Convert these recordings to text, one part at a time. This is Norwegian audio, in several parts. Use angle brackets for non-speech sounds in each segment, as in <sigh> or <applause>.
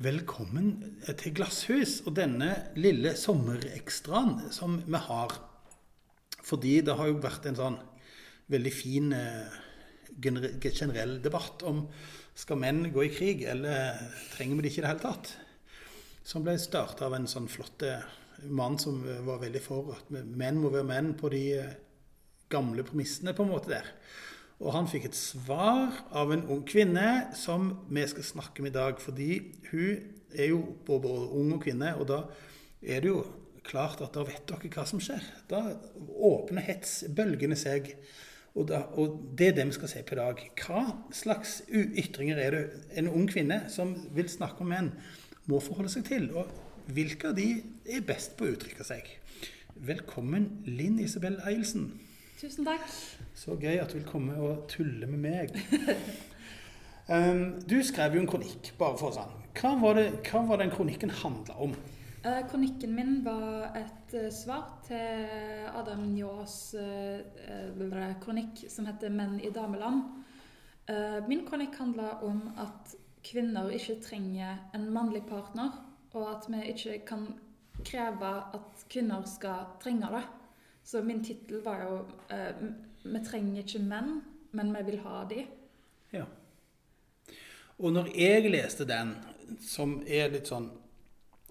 Velkommen til Glasshus og denne lille sommerekstraen som vi har. Fordi det har jo vært en sånn veldig fin eh, generell debatt om skal menn gå i krig, eller trenger vi det ikke i det hele tatt? Som ble starta av en sånn flott eh, mann som eh, var veldig for at menn må være menn på de gamle premissene, på en måte der. Og han fikk et svar av en ung kvinne som vi skal snakke med i dag. Fordi hun er jo både ung og kvinne, og da er det jo klart at da vet dere hva som skjer. Da åpner hetsbølgene seg. Og, da, og det er det vi skal se på i dag. Hva slags ytringer er det en ung kvinne som vil snakke om menn, må forholde seg til? Og hvilke av de er best på å uttrykke seg? Velkommen, Linn Isabel Eilsen. Tusen takk. Så gøy at du vil komme og tulle med meg. <laughs> Um, du skrev jo en kronikk, bare for sånn. Hva var det, hva var den kronikken handla om? Uh, kronikken min var et uh, svar til Adam Njås eh, kronikk som heter 'Menn i dameland'. Min kronikk handla om at kvinner ikke trenger en mannlig partner, og at vi ikke kan kreve at kvinner skal trenge det. Så min tittel var jo eh, 'Vi trenger ikke menn, men vi vil ha de'. Ja. Og når jeg leste den, som er litt sånn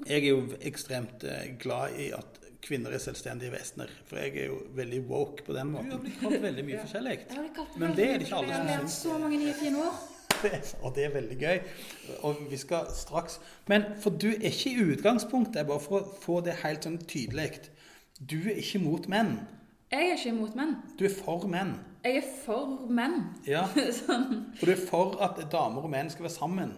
Jeg er jo ekstremt eh, glad i at kvinner er selvstendige vesener. For jeg er jo veldig woke på den måten. Du har blitt kalt veldig mye forskjellig. Jeg Men det er det ikke alle Jeg som har lært syns. så mange nye fine ord. <laughs> Og det er veldig gøy. Og vi skal straks Men for du er ikke i utgangspunktet, bare for å få det helt sånn tydelig Du er ikke mot menn. Jeg er ikke imot menn. Du er for menn. Jeg er for menn. Ja. <laughs> sånn. Og du er for at damer og menn skal være sammen.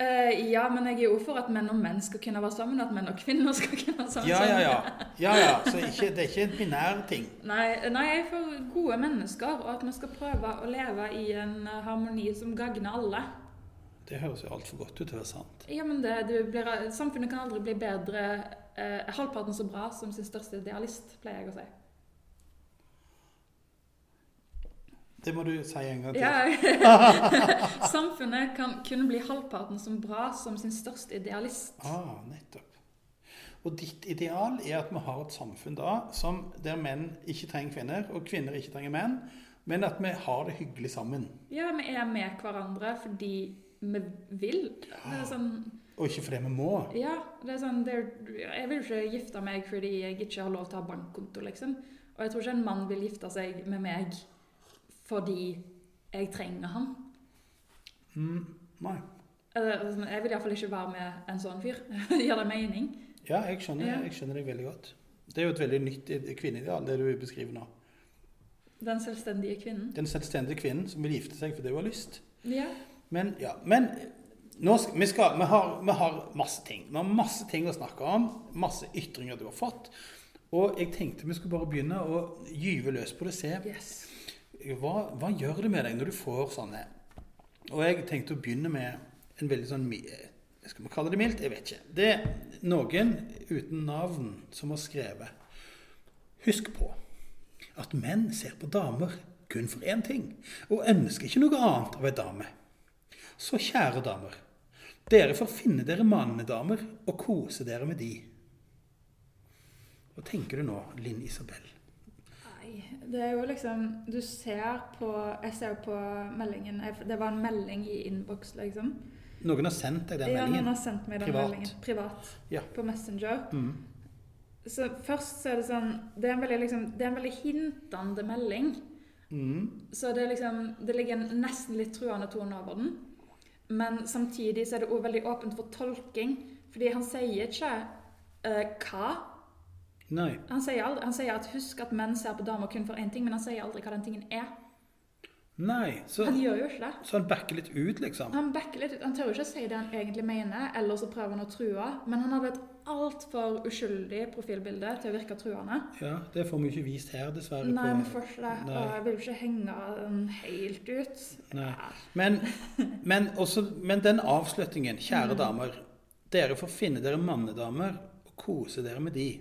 Uh, ja, men jeg er jo for at menn og menn skal kunne være sammen, at menn og kvinner <laughs> skal kunne være sammen. Ja, ja, ja. ja, ja. Så ikke, det er ikke en binær ting. Nei, nei, jeg er for gode mennesker, og at vi skal prøve å leve i en eh, harmoni som gagner alle. Det høres jo altfor godt ut til å være sant. Ja, men det, det blir, Samfunnet kan aldri bli bedre eh, halvparten så bra som sin største idealist, pleier jeg å si. Det må du si en gang til. Ja, <laughs> Samfunnet kan kun bli halvparten så bra som sin største idealist. Ah, nettopp. Og ditt ideal er at vi har et samfunn da som der menn ikke trenger kvinner, og kvinner ikke trenger menn, men at vi har det hyggelig sammen. Ja, vi er med hverandre fordi vi vil. Det er sånn Og ikke fordi vi må. Ja, det er sånn det er, Jeg vil ikke gifte meg fordi jeg ikke har lov til å ha bankkonto, liksom. Og jeg tror ikke en mann vil gifte seg med meg fordi jeg trenger han. Mm, nei. Eller, altså, Jeg vil iallfall ikke være med en sånn fyr. <laughs> Gjør det mening? Ja, jeg skjønner, Ja. jeg skjønner deg veldig godt. Det er jo et veldig nytt kvinneideal, det du beskriver nå. Den selvstendige kvinnen. Den selvstendige kvinnen som vil gifte seg fordi hun har lyst. Ja. Men ja, men nå skal, vi, skal, vi, har, vi har masse ting. Vi har masse ting å snakke om. Masse ytringer du har fått. Og jeg tenkte vi skulle bare begynne å gyve løs på det. Se Yes. hva, hva gjør det med deg når du får sånne Og jeg tenkte å begynne med en veldig sånn Skal vi kalle det mildt? Jeg vet ikke. Det er noen uten navn som har skrevet Husk på at menn ser på damer kun for én ting, og ønsker ikke noe annet av ei dame. Så kjære damer, dere får finne dere mannene, damer, og kose dere med de. Hva tenker du nå, Linn Isabel? Nei, det er jo liksom Du ser på Jeg ser på meldingen Det var en melding i innboks, liksom. Noen har sendt deg den Ja, noen har sendt meg den Privat. meldingen privat Ja. på Messenger. Mm. Så først så er det sånn Det er en veldig, liksom, det er en veldig hintende melding. Mm. Så det er liksom Det ligger en nesten litt truende tone over den. Men samtidig så er det òg veldig åpent for tolking. Fordi han sier ikke uh, hva. Nei. Han sier, aldri, han sier at 'husk at menn ser på damer kun for én ting', men han sier aldri hva den tingen er. Nei. Så, Han så han backer litt ut, liksom? Han backer litt ut. Han tør jo ikke å si det han egentlig mener, eller så prøver han å true. Men han hadde et altfor uskyldig profilbilde til å virke truende. Ja, det får vi ikke vist her, dessverre. Nei, vi får ikke det. Og jeg vil ikke henge den helt ut. Nei. Men, <laughs> men, også, men den avslutningen, kjære Mm. damer, dere får finne dere mannedamer og kose dere med de.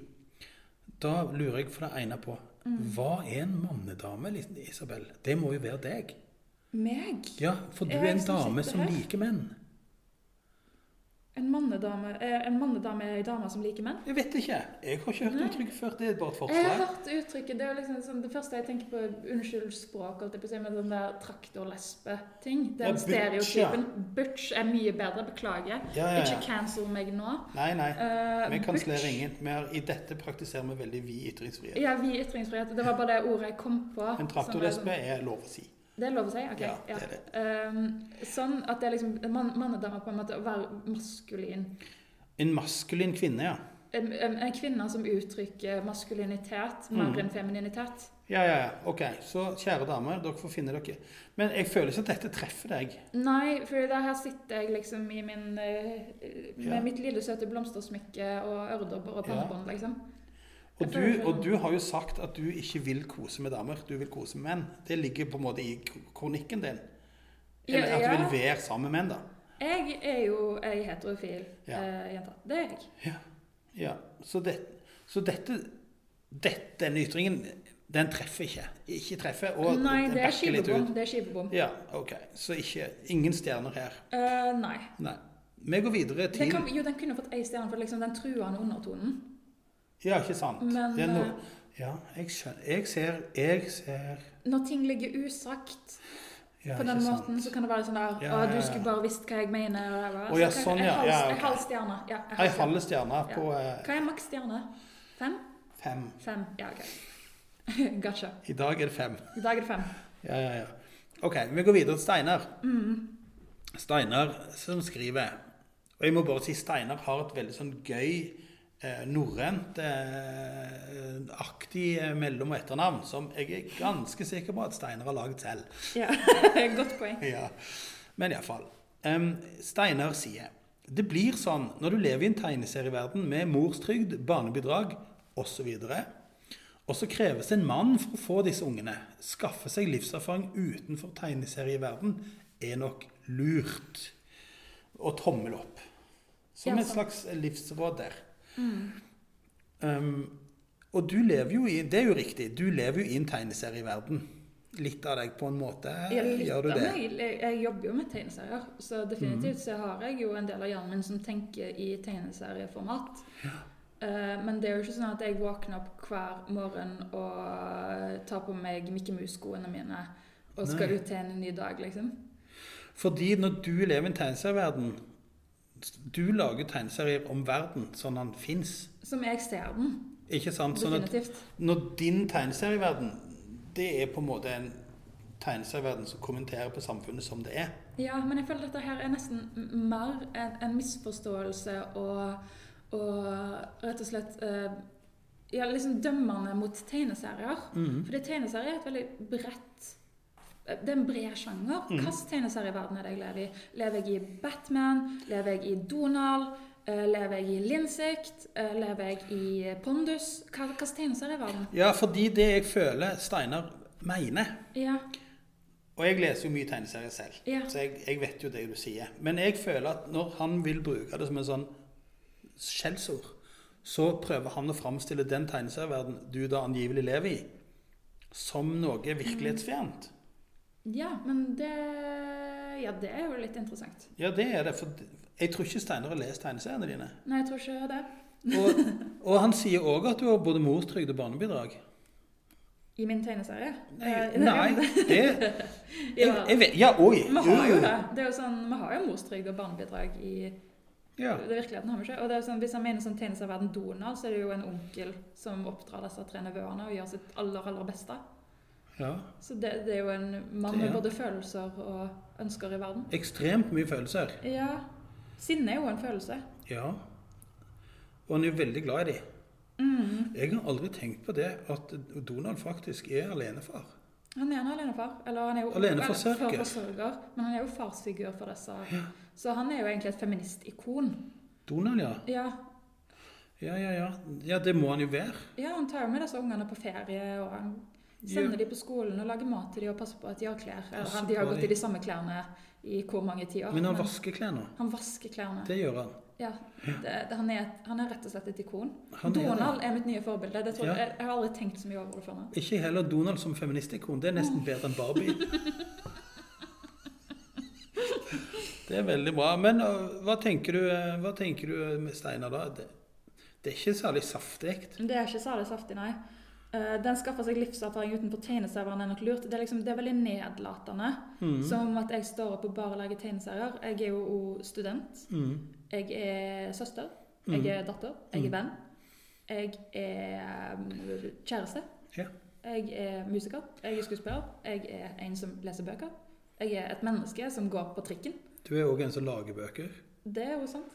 Da lurer jeg for det ene på, Mm. hva er en mannedame, Isabel? Det må jo være deg. Meg? Ja, for du er en dame som liker menn. En mannedame er en mannedame er ei dame som liker menn? Jeg vet ikke. Jeg har ikke hørt Nei. uttrykket før. Det er bare et Jeg har forslag. hørt uttrykket. Det er liksom sånn, det første jeg tenker på, unnskyld språk, alt jeg på å si, med den der traktorlesbe-ting. Den Ja, stereotypen. Butch er mye bedre, beklager. Ja, ja, ja. Ikke cancel meg nå. Nei, nei. Uh, Vi kansellerer ingen. Har, I dette praktiserer vi veldig vid ytringsfrihet. Ja, vi ytringsfrihet. Det var bare det ordet jeg kom på. En traktorlespe er sånn- er lov å si. Det er lov å si? Ok. Ja, ja. det er det. Um, sånn at det er liksom mann og mannedame på en måte å være maskulin. En maskulin kvinne, ja. En, en, en kvinne som uttrykker maskulinitet mer Mm. enn femininitet. Ja, ja, ja. Ok, så kjære damer, dere får finne dere. Men jeg føler ikke at dette treffer deg. Nei, for her sitter jeg liksom i min eh, Med Ja. mitt lille søte blomstersmykke og øredobber og Ja. pannebånd, liksom. Og du, og du har jo sagt at du ikke vil kose med damer, du vil kose med menn. Det ligger på en måte i kronikken din. Eller at du vil være sammen med menn, da. Jeg er jo ei heterofil Ja. uh, jente. Det er jeg. Ja, så, det, så dette, dette, denne ytringen, den treffer ikke. Ikke treffer, og Nei, det er skivebom. Det er skivebom. Ja, ok. Så ikke, ingen stjerner her. Uh, nei. Nei. Vi går videre Den til kan, jo, den kunne fått ei stjerne for liksom den truende undertonen. Ja, ikke sant? Men det er noe, eh, ja, jeg skjønner. Jeg ser Jeg ser når ting ligger usagt ja, på den måten, sant. så kan det være sånn der Ja, ja, du skulle bare visst hva jeg mener. det Å, ja, så sånn, ja. En halv stjerne. Ja, en halv stjerne. på eh, Hva er maks stjerne? Fem? fem. Fem. Ja, OK. <laughs> Gotcha. I dag er det fem. I dag er det fem. Ja, ja, ja. OK, vi går videre til Steinar. Mm. Steinar som skriver Og jeg må bare si Steinar har et veldig sånn gøy norrønt eh, aktig eh, mellom- og etternavn som jeg er ganske sikker på at Steinar har laget selv. Ja, <laughs> Godt poeng. <laughs> Ja. Men iallfall. Um, Steinar sier det blir sånn når du lever i en tegneserieverden med morstrygd, barnebidrag osv. Og så kreves en mann for å få disse ungene. Skaffe seg livserfaring utenfor tegneserieverden er nok lurt. Og tommel opp. Som Ja, et slags livsråd der. Mm. Um, og du lever jo i Det er jo riktig. Du lever jo i en tegneserieverden. Litt av deg, på en måte. Ja, Gjør du det? Jeg, jeg jobber jo med tegneserier, så definitivt Mm. så har jeg jo en del av hjernen min som tenker i tegneserieformat. Ja. men det er jo ikke sånn at jeg våkner opp hver morgen og tar på meg Mikke Mus-skoene mine og skal Nei. ut til en ny dag, liksom. Fordi når du lever i en tegneserieverden Du lager tegneserier om verden sånn den fins. Som jeg ser den. Ikke sant? Sånn at Definitivt. når din tegneserieverden Det er på en måte en tegneserieverden som kommenterer på samfunnet som det er. Ja, men jeg føler dette her er nesten mer en, en misforståelse og, og rett og slett eh, ja, liksom dømmende mot tegneserier. Mhm. Fordi tegneserier er et veldig bredt Det er en bred sjanger. Hvilke tegneserier i verden er det jeg lever i? Lever jeg i Batman? Lever jeg i Donald? Eh, Lever jeg i Linsikt? Eh, Lever jeg i Pondus? Hvilke tegneserier i verden? Ja, fordi det jeg føler Steinar mener Ja. Og jeg leser jo mye tegneserier selv, Ja. så jeg, jeg vet jo det du sier. Men jeg føler at når han vil bruke det som en sånn skjellsord, så prøver han å framstille den tegneserieverdenen du da angivelig lever i, som noe virkelighetsfjernt. Ja, men det Ja, det er jo litt interessant. Ja, det er det. For jeg tror ikke Steinar har lest tegneseriene dine. Nei, jeg tror ikke det. Og, <laughs> og han sier òg at du har både morstrygd og barnebidrag. I min tegneserie? Nei, Eh, nei det <laughs> jeg, Ja. jeg vet, Ja, oi! Vi har jo det. Det er jo sånn, Vi har jo morstrygd og barnebidrag i Ja. det virkeligheten. har vi ikke? Og det er sånn, Hvis han mener sånn tegneserieverden Donald, så er det jo en onkel som oppdrar disse tre nevøene og gjør sitt aller, aller beste. Ja. Så det, det er jo en mann med ja. både følelser og ønsker i verden. Ekstremt mye følelser. Ja. Sinne er jo en følelse. Ja. Og han er jo veldig glad i dem. Mm. Jeg har aldri tenkt på det at Donald faktisk er alenefar. Han er en alenefar. Eller han er jo forsørger, Men han er jo farsfigur for disse. Så han er jo egentlig et feministikon. Donald, ja. Ja, Ja, ja, ja. Ja, det må han jo være. Ja, han tar jo med disse ungene på ferie, og han Ja. Sender de på skolen og lager mat til de og passer på at de har klær. Eller, de har gått i de samme klærne i hvor mange tiår. Men han vasker klærne. han vasker klærne. Det gjør han. Ja, det, det, han, er, han er rett og slett et ikon. Han er Donald er mitt nye forbilde. Det tror, Ja. jeg, jeg har aldri tenkt så mye over det før nå. Ikke heller Donald som feministikon. Det er nesten bedre enn Barbie. <laughs> Det er veldig bra. Men uh, hva tenker du, uh, hva tenker du med Steinar da? Det, det er ikke særlig saftig. Det er ikke særlig saftig, nei. Eh, den skaffer seg livserfaring utenfor tegneseriene er nok lurt. Det er, liksom, det er veldig nedlatende. Mm. Som at jeg står opp og bare lager tegneserier. Jeg er jo student. Mm. Jeg er søster. Mm. Jeg er datter. Jeg Mm. er venn. Jeg er mm, kjæreste. Ja. Jeg er musiker. Jeg er skuespiller. Jeg er en som leser bøker. Jeg er et menneske som går på trikken. Du er òg en som lager bøker. Det er jo sant.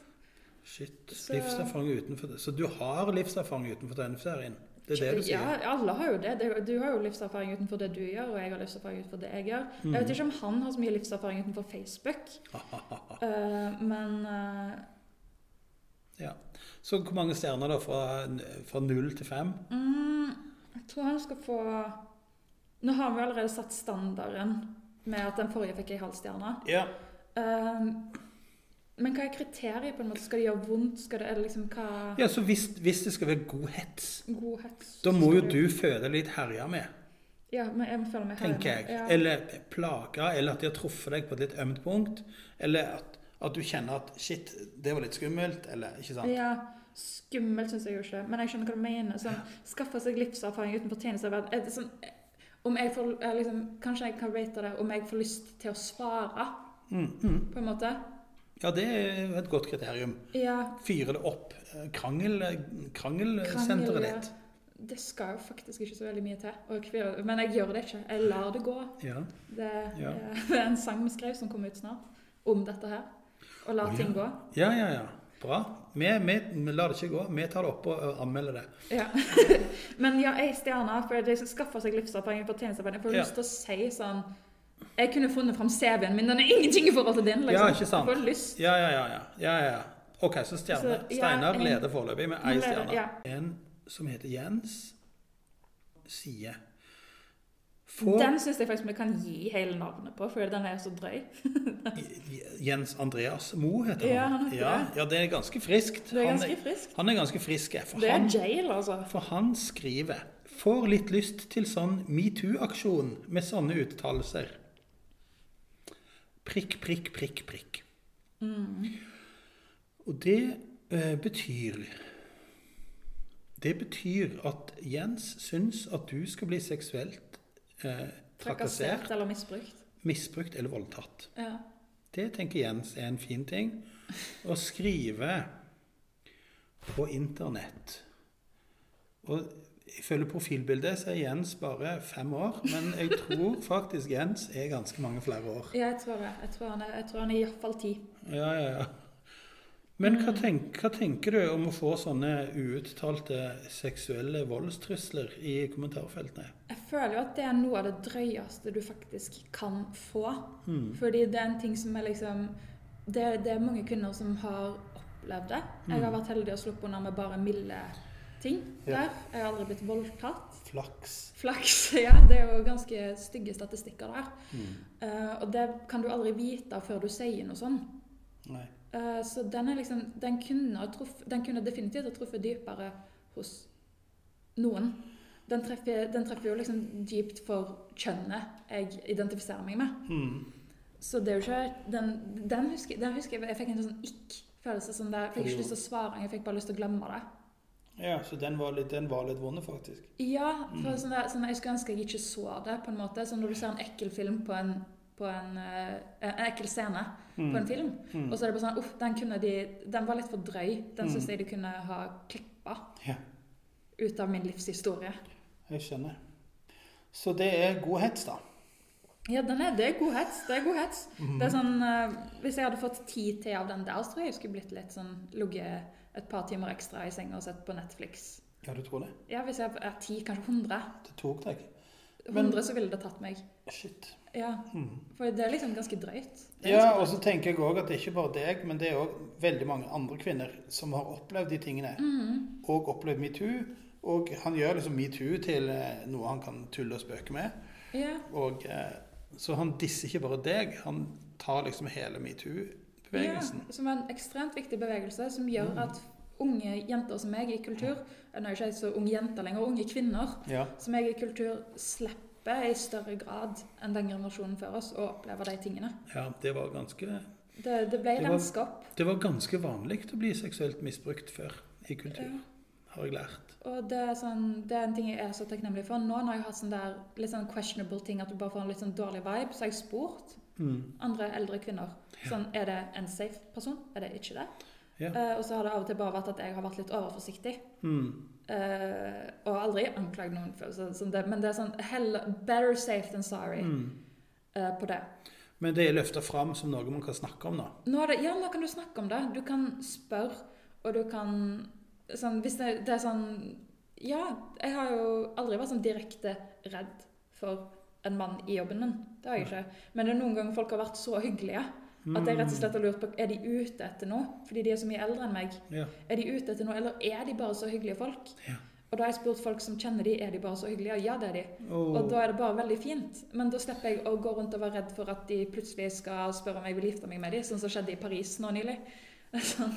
Shit. Så- Livserfaring utenfor det. Så du har livserfaring utenfor tegneserien? Det er det du sier? Ja, alle har jo det. Du har jo livserfaring utenfor det du gjør, og jeg har livserfaring utenfor det jeg gjør. Jeg vet ikke om han har så mye livserfaring utenfor Facebook, <laughs> eh, men eh, ja. Så hvor mange stjerner da fra, fra null til fem? mm, jeg tror han skal få Nå har vi allerede satt standarden med at den forrige fikk ei halv stjerne. Ja. Eh, men hva er kriteriet? på en måte? Skal det gjøre vondt? Skal det, eller liksom hva ja, så hvis, hvis det skal være god hets, God hets? da må jo du føle litt herja med, Ja, men jeg må føle meg hjemme. jeg. Ja. Eller plaga, eller at de har truffet deg på et litt ømt punkt. Eller at, at du kjenner at shit, det var litt skummelt, eller ikke sant? Ja, skummelt syns jeg jo ikke, men jeg skjønner hva du mener. Sånn, skaffe seg livserfaring uten tjenesteverden. Er det Sånn, om jeg får, eh, liksom, kanskje jeg kan rate det om jeg får lyst til å svare, Mm, mm. på en måte. Ja, det er et godt kriterium. Ja, Fyre det opp. Eh, Krangel, krangelsenteret krangel, ja. ditt. Det skal jo faktisk ikke så veldig mye til. Men jeg gjør det ikke. Jeg lar det gå. Ja. Det, Ja. <laughs> det er en sang vi skrev som kommer ut snart, om dette her. Å la oh, ting gå. ja, ja, ja. Bra. Vi, vi, vi lar det ikke gå. Vi tar det opp og og anmelder det. Ja. <laughs> Men ja, ei stjerne, for de som skaffer seg livserfaring på. Jeg får Ja. lyst til å si sånn Jeg kunne funnet fram CV-en min, den er ingenting i forhold til din. Liksom. Ja, ikke sant. Jeg får lyst. Ja, ja, ja. ja. ja. OK, så stjerne. Så, ja, Steinar en- leder foreløpig med Han én stjerne. ja. En som heter Jens, sier for... Den syns jeg faktisk vi kan gi hele navnet på, for den er så drøy. <laughs> Jens Andreas Mo heter han. Ja, han heter ja, det. ja, det er ganske friskt. Det er Han ganske friskt. Han er ganske frisk, for Det han er jail, altså. For han skriver Får litt lyst til sånn metoo-aksjon med sånne uttalelser. Prikk, prikk, prikk, prikk. Mm. Og det eh, betyr Det betyr at Jens syns at du skal bli seksuelt eh, Trakassert eller misbrukt. misbrukt eller voldtatt. Ja. Det tenker Jens er en fin ting. Å skrive på internett Og ifølge profilbildet så er Jens bare fem år, men jeg tror faktisk Jens er ganske mange flere år. ja, jeg tror det. Jeg tror han er, jeg tror han er iallfall ti. Ja, ja, ja. Men hva, tenk, hva tenker du om å få sånne uuttalte seksuelle voldstrusler i kommentarfeltene? Jeg føler jo at det er noe av det drøyeste du faktisk kan få. Mm. Fordi det er en ting som er liksom Det, det er mange kvinner som har opplevd det. Jeg har Mm. vært heldig og sluppet unna med bare milde ting der. Jeg har aldri blitt voldtatt. Flaks. Flaks, <laughs> ja. Det er jo ganske stygge statistikker der. Mm. Uh, og det kan du aldri vite før du sier noe sånn. Nei. Uh, så den er liksom Den kunne, truff- den kunne definitivt ha truffet dypere hos noen. Den treffer, den treffer jo liksom dypt for kjønnet jeg identifiserer meg med. Mm. Så det er jo ikke Den, den, husker, den husker jeg jeg fikk en sånn ikk-følelse. Sånn jeg fikk ikke lyst til å svare, jeg fikk bare lyst til å glemme det. Ja, så den var litt, den var litt vond, faktisk. Ja, for Mm. sånn der, sånn, jeg skulle ønske jeg ikke så det, på en måte. Sånn når du ser en ekkel film på en, på en, eh, en ekkel scene på en film, Mm. og så er det bare sånn Uff, den de Den var litt for drøy. Den Mm. syns jeg de kunne ha klippa Ja. ut av min livshistorie. Jeg skjønner. Så det er god hets, da. Ja, den er, det er god hets. Det er god hets. Mm. Det er sånn, eh, Hvis jeg hadde fått tid til av den der, så tror jeg jeg skulle blitt litt sånn Ligget et par timer ekstra i senga og sett på Netflix. Ja, du tror det? Ja, Hvis jeg er ti, kanskje 100. Det tok deg. Men- 100 så ville det tatt meg. Shit. Ja, Mm. For det er liksom ganske drøyt. Ja, og så tenker jeg òg at det er ikke bare deg, men det er òg veldig mange andre kvinner som har opplevd de tingene. Mm. Og opplevd metoo. Og han gjør liksom metoo til eh, noe han kan tulle og spøke med. Ja, Og, eh, så han disser ikke bare deg, han tar liksom hele metoo-bevegelsen. Ja, som er en ekstremt viktig bevegelse som gjør Mm. at unge jenter som meg i kultur Nå er jo ikke så unge jenter lenger, unge kvinner Ja. som jeg i kultur slipper i større grad enn den generasjonen før oss å oppleve de tingene. ja, det var ganske Det, det ble renska opp. Det var ganske vanlig å bli seksuelt misbrukt før i kultur, Ja. har jeg lært. Og det er, sånn, det er en ting jeg er så takknemlig for. Nå når jeg har hatt sånn der litt sånn questionable ting, at du bare får en litt sånn dårlig vibe, så har jeg spurt Mm. andre eldre kvinner sånn, er det en safe person. Er det ikke det? Ja. Uh, og så har det av og til bare vært at jeg har vært litt overforsiktig. Mm. Uh, og aldri anklagd noen for sånn det, Men det er sånn hell, better safe than sorry Mm. uh, på det. Men det er løfta fram som noe man kan snakke om, da. Nå det, ja, nå kan du snakke om det. Du kan spørre, og du kan sånn, Hvis det, det er sånn Ja, jeg har jo aldri vært sånn direkte redd for en mann i jobben min. Det har jeg ikke. Men det er noen ganger folk har vært så hyggelige at jeg rett og slett har lurt på er de ute etter noe. Fordi de er så mye eldre enn meg. Ja. Er de ute etter noe, eller er de bare så hyggelige folk? Ja. Og da har jeg spurt folk som kjenner de, er de bare så hyggelige? Ja, det er de. Og, Og da er det bare veldig fint. Men da slipper jeg å gå rundt og være redd for at de plutselig skal spørre om jeg vil gifte meg med dem, sånn som skjedde i Paris nå nylig. <laughs> Sånn,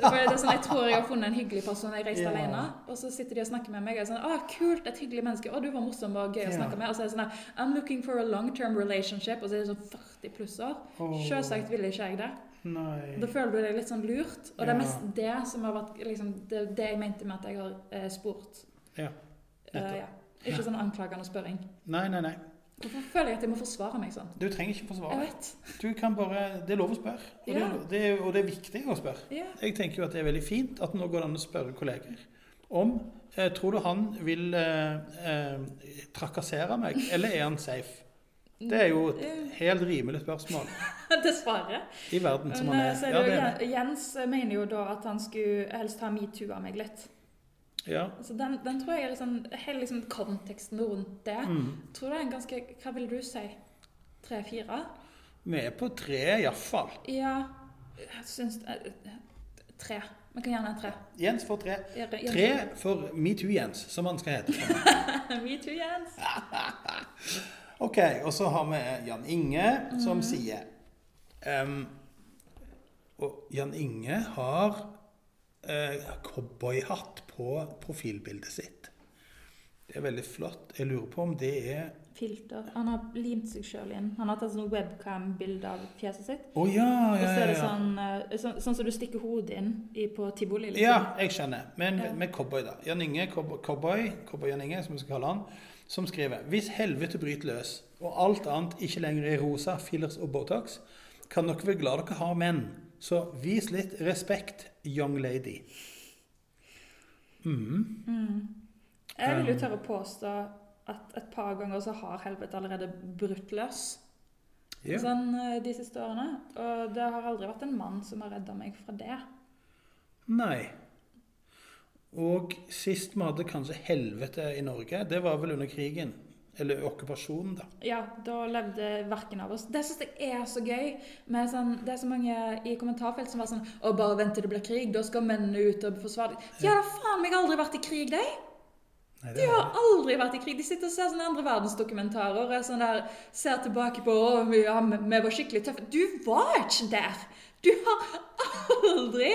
sånn, jeg tror jeg har funnet en hyggelig person. Jeg reiste yeah. alene, og så sitter de og snakker med meg. Og jeg er sånn, å, kult, et hyggelig menneske. Å, du var morsom og gøy å snakke med. Og så er det sånn, I'm looking for a long-term relationship. Og så er det sånn 40 plusser. Oh. Selvsagt ville ikke jeg det. Nei. Da føler du deg litt sånn lurt. Og det er mest det som har vært liksom, det, det jeg mente med at jeg har eh, spurt. Ja, Uh, ja. Ikke sånn anklagende spørring. Nei, nei, nei. Hvorfor føler jeg at jeg må forsvare meg sånn? Du trenger ikke Jeg forsvare. vet. Du kan bare, Det er lov å spørre. Og, det, Ja. det, er- og det er viktig å spørre. Ja. Jeg tenker jo at det er veldig fint at nå går det an å spørre kolleger om eh, Tror du han vil eh, eh, trakassere meg, eller er han safe? Det er jo et helt rimelig spørsmål <laughs> Dessverre. i verden som Men han eh, er. Ja, det det det. Jens mener jo da at han skulle helst ha metoo av meg litt. Ja. Så den, den tror jeg er liksom, hele liksom konteksten rundt det. Mm. Tror jeg er en ganske Hva vil du si? Tre-fire? Vi er på tre, iallfall. Ja Jeg syns eh, Tre. Vi kan gjerne en tre. Jens får tre. Tre for Metoo-Jens, som han skal hete. <laughs> metoo, Jens. <laughs> Ok, og så har vi Jan Inge som mm. sier um, Og Jan Inge har uh, cowboyhatt på profilbildet sitt. Det er veldig flott. Jeg lurer på om det er Filter. Han har limt seg sjøl inn. Han har tatt sånn webcam-bilde av fjeset sitt. Å ja, ja, ja. det ja. sånn, sånn, sånn som du stikker hodet inn i, på tivoli. Liksom. Ja, jeg skjønner. Men Ja. med cowboy, da. Jan Inge, cowboy, cowboy, cowboy Jan Inge, som vi skal kalle han, som skriver Hvis helvete bryter løs, og alt annet ikke lenger er rosa, fillers og Botox, kan dere være glad dere har menn. Så vis litt respekt, young lady. Mm. Mm. Jeg vil jo tørre å påstå at et par ganger så har helvete allerede brutt løs. Yeah. Sånn eh, de siste årene. Og det har aldri vært en mann som har redda meg fra det. Nei. Og sist vi hadde kanskje helvete i Norge, det var vel under krigen. Eller okkupasjonen, da. Ja, da levde verken av oss. Det syns jeg er så gøy. Sånn, det er så mange i kommentarfelt som var sånn Å, bare vent til det blir krig, da skal mennene ut og forsvare De har da faen meg aldri vært i krig, de! Nei, De har aldri vært i krig. De sitter og ser sånne andre verdensdokumentarer og sånn der, ser tilbake på å, ja, vi var skikkelig tøffe. Du var ikke der! Du har aldri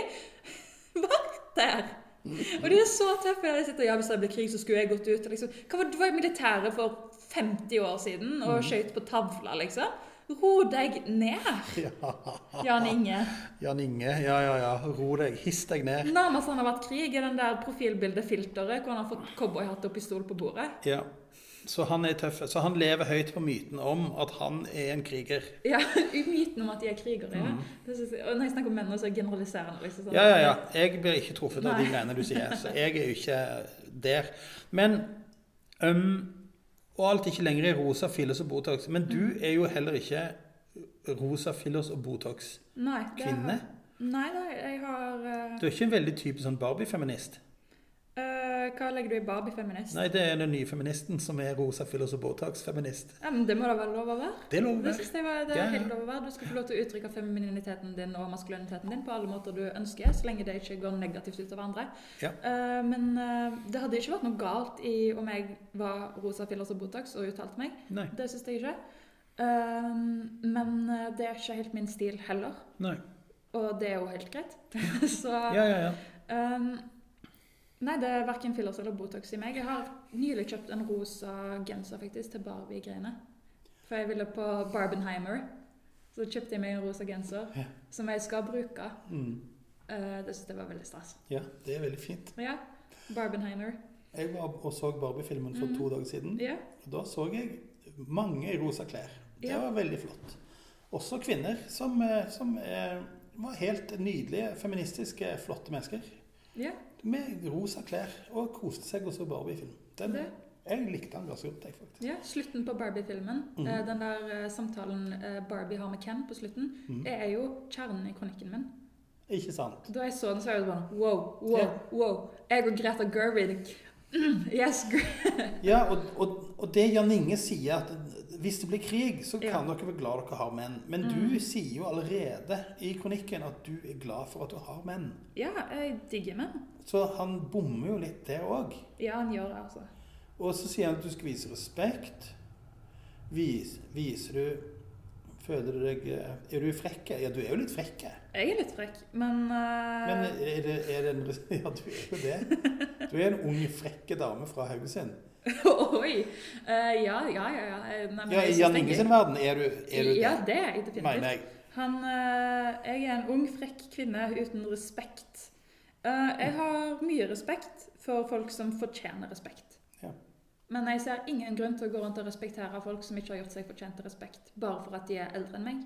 vært der! Og de er så tøffe. der De sitter, ja, Hvis det blir krig, så skulle jeg gått ut. Liksom. Hva var, du var i militæret for 50 år siden og skjøt på tavla, liksom. Ro deg ned, <laughs> Ja. Jan Inge. Jan Inge, ja, ja, ja. Ro deg. Hiss deg ned. Nærmest han har vært krig, i den der profilbildefilteret hvor han har fått cowboyhatt og pistol på bordet. Ja. Så han er tøff. Så han lever høyt på myten om at han er en kriger. Ja, <laughs> myten om at de er krigere. Ja. Det jeg, og når jeg snakker om menn, så generaliserer han. Liksom, sånn. Mm. Ja, ja, ja. Jeg blir ikke truffet av de Nei. greiene du sier. Så jeg er jo ikke der. Men um, Og alt ikke lenger er rosa, fillers og Botox. Men du Mm. er jo heller ikke rosa, fillers og Botox-kvinne. Nei, Nei, jeg har uh... Du er ikke en veldig typisk sånn Barbie-feminist. Hva legger du i Barbie-feminist? Nei, det er den nye feministen som er rosa, fillers og Botox-feminist. Ja, men Det må da være lov å være? Det er lov å være. jeg var, det er ja. helt lov å være. Du skal få lov til å uttrykke femininiteten din og maskuliniteten din på alle måter du ønsker, så lenge det ikke går negativt ut over andre. Ja. Uh, men uh, det hadde ikke vært noe galt i om jeg var rosa fillers og Botox og uttalte meg. Nei. Det syns jeg ikke. Uh, men det er ikke helt min stil heller. Nei. Og det er jo helt greit. <laughs> så Ja, ja, ja. Ehm, nei, det er verken fillers eller Botox i meg. Jeg har nylig kjøpt en rosa genser faktisk til Barbie-greiene. For jeg ville på Barbenheimer. Så kjøpte jeg meg en rosa genser Ja. som jeg skal bruke. Mm. Uh, det synes jeg var veldig stas. Ja, det er veldig fint. Ja. Barbenheimer. Jeg var og så Barbie-filmen for mm. to dager siden. Ja. Og da så jeg mange i rosa klær. Det Ja. var veldig flott. Også kvinner som, eh, som er, var helt nydelige, feministiske, flotte mennesker. ja. Med rosa klær og koste seg og så Barbie-film. Den- Det. Jeg likte den ganske godt, jeg, faktisk. ja. Slutten på Barbie-filmen, mm. den der eh, samtalen eh, Barbie har med Ken på slutten, Mhm. er jo kjernen i kronikken min. Ikke sant? Da jeg så den, så var jeg sånn Wow, wow, Ja. wow. Jeg og Greta Gerwig. Mm, <clears throat> yes, <laughs> Ja, og, og, og det Jan Inge sier, at hvis det blir krig, så Ja. kan dere være glad dere har menn. Men Mm. du sier jo allerede i kronikken at du er glad for at du har menn. Ja, jeg digger menn. Så han bommer jo litt der òg. Ja, han gjør det, altså. Og så sier han at du skal vise respekt. Vis, viser du Føler du deg Er du frekk? Ja, du er jo litt frekk. Jeg er litt frekk, men, uh... Men er det, er det en <laughs> Ja, du er jo det. Du er en ung, frekke dame fra Haugesund. <laughs> Oi! Uh, ja, ja, ja. ja. Eh, Nei, Ja, I Jan Inge sin verden er du, er du Ja, det. er jeg definitivt. Han, uh, jeg er en ung, frekk kvinne uten respekt. Uh, jeg har mye respekt for folk som fortjener respekt. Ja. Men jeg ser ingen grunn til å gå rundt og respektere folk som ikke har gjort seg fortjent til respekt, bare for at de er eldre enn meg,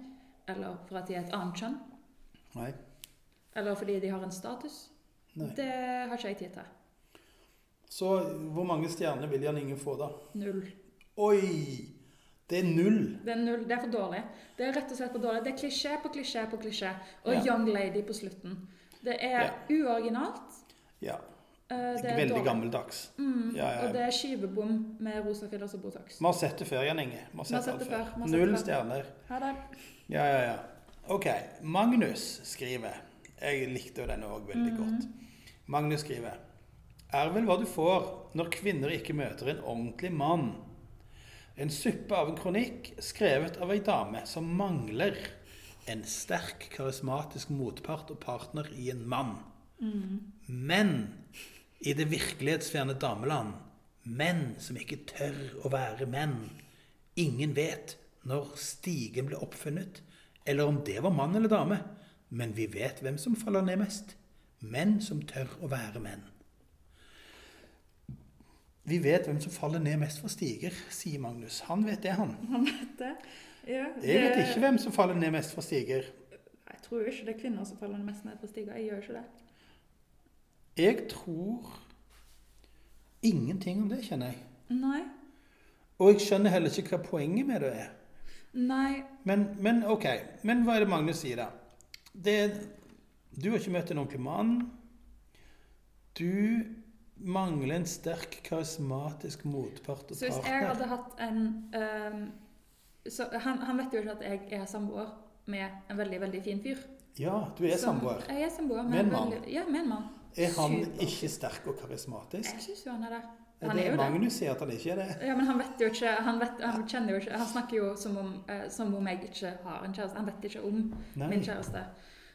eller for at de er et annet kjønn, Nei. eller fordi de har en status. Nei. Det har ikke jeg tid til. Så hvor mange stjerner vil Jan Inge få, da? Null. Oi! Det er null. Det er null. Det er for dårlig. Det er rett og slett for dårlig. Det er klisjé på klisjé på klisjé. Og Ja. young lady på slutten. Det er Ja. uoriginalt. Ja. eh, Det er Veldig dårlig. gammeldags. Mm, Ja, ja. Og det er skivebom med rosa fillers og Botox. Vi har sett det før, Jan Inge. Vi har sett, det før. Null stjerner. Ha det. Ja, ja, ja. Ok. Magnus skriver Jeg likte jo denne òg veldig mm. godt. Magnus skriver Er vel hva du får når kvinner ikke møter en ordentlig mann. En suppe av en kronikk skrevet av ei dame som mangler en sterk, karismatisk motpart og partner i en mann. Mm. Men i det virkelighetsfjerne dameland, menn som ikke tør å være menn. Ingen vet når stigen ble oppfunnet, eller om det var mann eller dame. Men vi vet hvem som faller ned mest. Menn som tør å være menn. Vi vet hvem som faller ned mest for stiger, sier Magnus. Han vet det, han. Han vet det. Ja, Jeg vet ikke hvem som faller ned mest for stiger. Jeg tror ikke det er kvinner som faller mest ned for stiger. Jeg gjør ikke det. Jeg tror ingenting om det, kjenner jeg. Nei. Og jeg skjønner heller ikke hva poenget med det er. Nei. Men, men ok, men hva er det Magnus sier da? Det, du har ikke møtt en ordentlig mann. Du mangler en sterk, karismatisk motpart og Så hvis jeg partner. hadde hatt en ehm, så han, han vet jo ikke at jeg er samboer med en veldig, veldig fin fyr. Ja, du er Som- samboer. Jeg er samboer Med en en mann. veldig- Ja, med en mann. Er han Super. ikke sterk og karismatisk? Jeg syns jo han er det. Er Det er jo det. Magnus sier at han ikke er det? Ja, men han vet jo ikke Han, vet, han kjenner jo ikke Han snakker jo som om, eh, som om jeg ikke har en kjæreste. Han vet ikke om Nei. min kjæreste.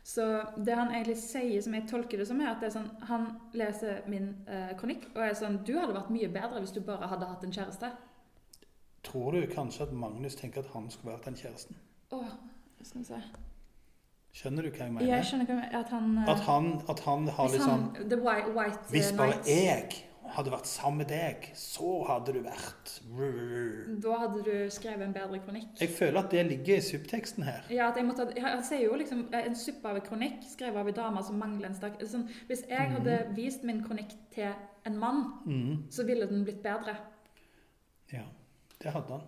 Så det han egentlig sier, som jeg tolker det som, er at det er sånn Han leser min eh, kronikk og er sånn Du hadde vært mye bedre hvis du bare hadde hatt en kjæreste. Tror du kanskje at Magnus tenker at han skulle vært den kjæresten? Åh, skal vi se. Skjønner du hva jeg mener? Jeg skjønner hva at han eh, At han, at han har litt sånn White, white Hvis eh, bare jeg hadde vært sammen med deg, så hadde du vært Da hadde du skrevet en bedre kronikk. Jeg føler at det ligger i subteksten her. Ja, at jeg måtte, Han sier jo liksom eh, en suppe av en kronikk skrevet av en dame som mangler en stakk sånn, Hvis jeg hadde vist min kronikk til en mann, mm. så ville den blitt bedre. Ja, det hadde han.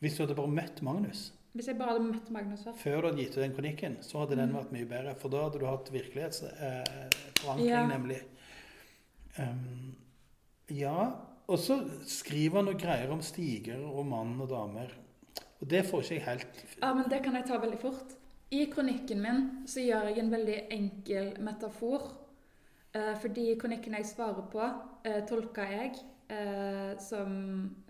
Hvis du hadde bare møtt Magnus Hvis jeg bare hadde møtt Magnus hva? før du hadde gitt ut den kronikken, så hadde den Mhm. vært mye bedre. For da hadde du hatt virkelighetsforankring, Ja. nemlig. Um, ja, og så skriver han noe greier om stiger og mann og damer. Og det får ikke jeg helt Ja, men Det kan jeg ta veldig fort. I kronikken min så gjør jeg en veldig enkel metafor. Eh, fordi kronikken jeg svarer på, eh, tolker jeg eh, som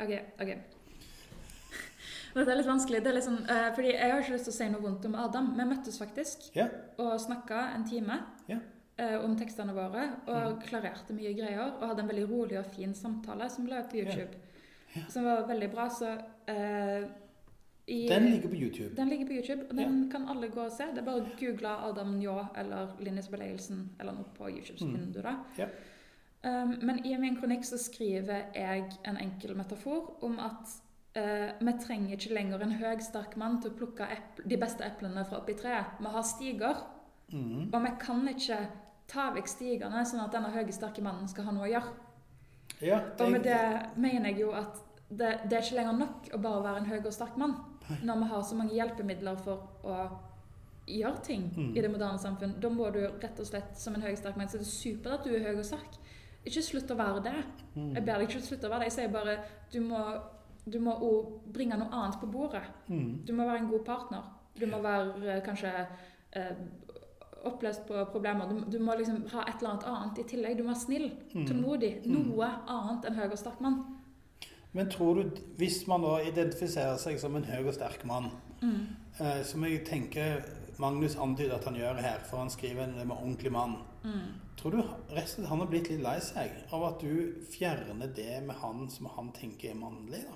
OK. ok. <laughs> Dette er litt vanskelig. Det er litt sånn, eh, fordi Jeg har ikke lyst til å si noe vondt om Adam. Vi møttes faktisk yeah. og snakka en time Ja. Eh, om tekstene våre. Og klarerte mye greier. Og hadde en veldig rolig og fin samtale som la ut på YouTube. Som var veldig bra. Så eh, I, Den ligger på YouTube. den ligger på YouTube, og den kan alle gå og se. Det er bare å google Adam Njå eller Linus Beleielsen eller noe på YouTube, så Mm. finner du det. Um, men i min kronikk så skriver jeg en enkel metafor om at Uh, vi trenger ikke lenger en høy, sterk mann til å plukke de beste eplene fra oppi treet. Vi har stiger, Mm. og vi kan ikke ta vekk stigene sånn at denne høye, sterke mannen skal ha noe å gjøre. Ja, Og med det mener jeg jo at det, det er ikke lenger nok å bare være en høy og sterk mann. Når vi har så mange hjelpemidler for å gjøre ting Mm. i det moderne samfunn, da må du rett og slett som en høy og sterk mann. Så det er supert at du er høy og sterk. Ikke slutt å være det. Mm. Jeg ber deg ikke slutte å være det. Jeg sier bare du må, du må også bringe noe annet på bordet. Mm. Du må være en god partner. Du må være eh, kanskje eh, oppløst på problemer. Du, du må liksom ha et eller annet annet i tillegg. Du må være snill, Mm. tålmodig. Noe annet enn høy og sterk mann. Men tror du, hvis man da identifiserer seg som en høy og sterk mann, Mm. eh, som jeg tenker Magnus antyder at han gjør her, for han skriver en med ordentlig mann, Mm. tror du resten han har blitt litt lei seg av at du fjerner det med han som han tenker er mannlig? da?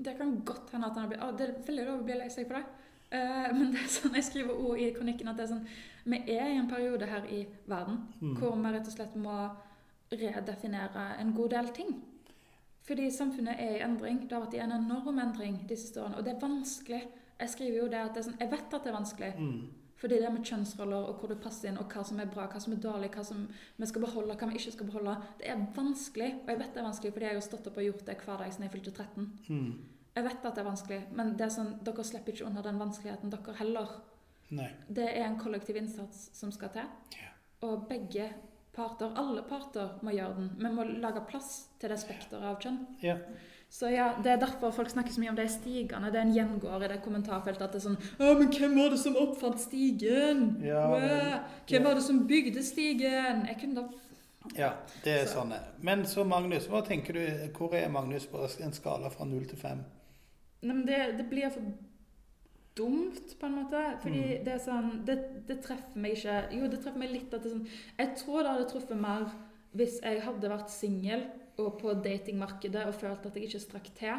Det kan godt hende at han har blitt ah, Det er veldig lov å bli lei seg for det. Uh, men det er sånn, jeg skriver ord i kronikken at det er sånn Vi er i en periode her i verden Mm. hvor vi rett og slett må redefinere en god del ting. Fordi samfunnet er i endring. Det har vært i en enorm endring de siste årene. Og det er vanskelig. Jeg skriver jo det at det sånn, jeg vet at det er vanskelig. Mm. Fordi det med kjønnsroller og hvor det passer inn, og hva som er bra, hva som er dårlig, hva som vi skal beholde, hva vi ikke skal beholde, det er vanskelig. Og jeg vet det er vanskelig fordi jeg har stått opp og gjort det hver dag siden jeg fylte 13. Mm. Jeg vet at det er vanskelig, men det er sånn, dere slipper ikke unna den vanskeligheten, dere heller. Nei. Det er en kollektiv innsats som skal til. Ja. Og begge parter, alle parter, må gjøre den. Vi må lage plass til det spekteret av kjønn. Ja. Så ja, Det er derfor folk snakker så mye om de stigene. Det er en gjengåer i det kommentarfeltet at det er sånn Å, men hvem var det som oppfant stigen? Ja, Hvem var det som bygde stigen? Jeg kunne da ja, det er Så- sånn. Men så Magnus, hva tenker du, hvor er Magnus på en skala fra null til fem? Det, det blir for dumt, på en måte. Fordi Mm. det er sånn det, det treffer meg ikke Jo, det treffer meg litt at det er sånn Jeg tror det hadde truffet mer hvis jeg hadde vært singel og på datingmarkedet og følt at jeg ikke strakk til.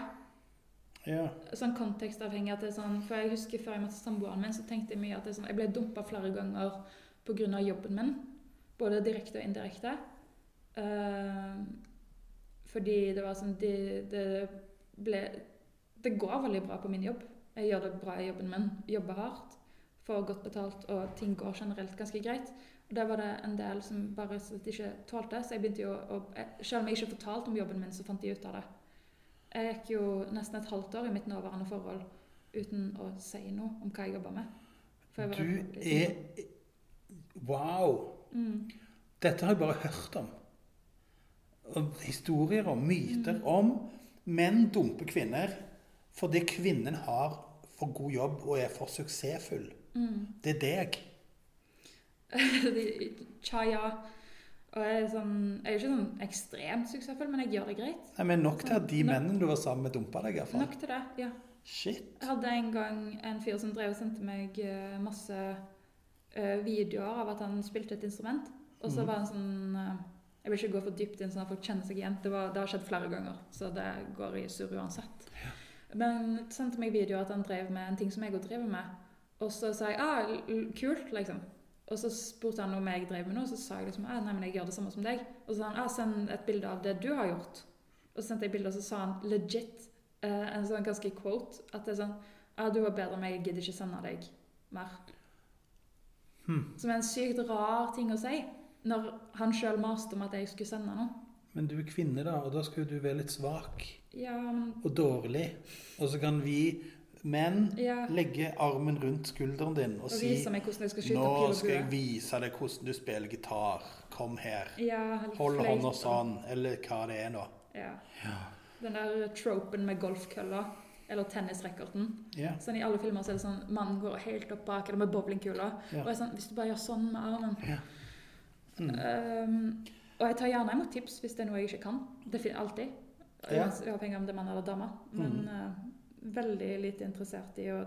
Ja. Sånn kontekstavhengig at det er sånn For jeg husker før jeg møtte samboeren min, så tenkte jeg mye at det er sånn Jeg ble dumpa flere ganger pga. jobben min. Både direkte og indirekte. Uh, fordi det var sånn det, de ble Det går veldig bra på min jobb. Jeg gjør det bra i jobben min. Jobber hardt. Får godt betalt, og ting går generelt ganske greit. Og der var det en del som bare ikke tålte, så jeg begynte jo å Selv om jeg ikke fortalte om jobben min, så fant de ut av det. Jeg gikk jo nesten et halvt år i mitt nåværende forhold uten å si noe om hva jeg jobba med. Jeg var Du er Wow! Mm. Dette har jeg bare hørt om. Og historier og myter om menn dumper kvinner fordi kvinnen har for god jobb og er for suksessfull. Mm. Det er deg. <laughs> Tja, ja. Og jeg er, sånn, jeg er ikke sånn ekstremt suksessfull, men jeg gjør det greit. Nei, men nok til at de Nok- mennene du var sammen med, dumpa deg. i hvert fall. Nok til det, ja. Shit. Jeg hadde en gang en fyr som drev og sendte meg eh, masse eh, videoer av at han spilte et instrument. Og så Mhm. var han sånn eh, Jeg vil ikke gå for dypt inn sånn at folk kjenner seg igjen. Det, var, det har skjedd flere ganger, så det går i surr uansett. Men sendte meg video at han drev med en ting som jeg òg driver med. Og så sa jeg ah, kult, liksom. Og så spurte han om jeg drev med noe, og så sa jeg liksom ah, nei, men jeg gjør det samme som deg. Og så sa han ah, send et bilde av det du har gjort. Og så sendte jeg bilde, og så sa han legit eh, en sånn ganske quote at det er sånn ah, du var bedre enn meg, jeg gidder ikke sende deg mer. Hmm. Som er en sykt rar ting å si. Når han sjøl maste om at jeg skulle sende noe. Men du er kvinne, da, og da skal jo du være litt svak Ja, og dårlig. Og så kan vi menn ja. legge armen rundt skulderen din og Og si vise meg jeg skal skyte Nå skal jeg vise deg hvordan du spiller gitar. Kom her. Ja, Hold hånda sånn, eller hva det er nå. Ja. Ja. Den der tropen med golfkølla, eller tennisrekorden. Yeah. Sånn I alle filmer så er det sånn mannen går helt opp bak, eller med bowlingkula. Og er sånn, hvis du bare gjør sånn med armen Ja. Mm. Ehm, Og jeg tar gjerne imot tips hvis det er noe jeg ikke kan. Det finner alltid. Ja. Uavhengig om det er mann eller dame. Men Mm. uh, veldig lite interessert i å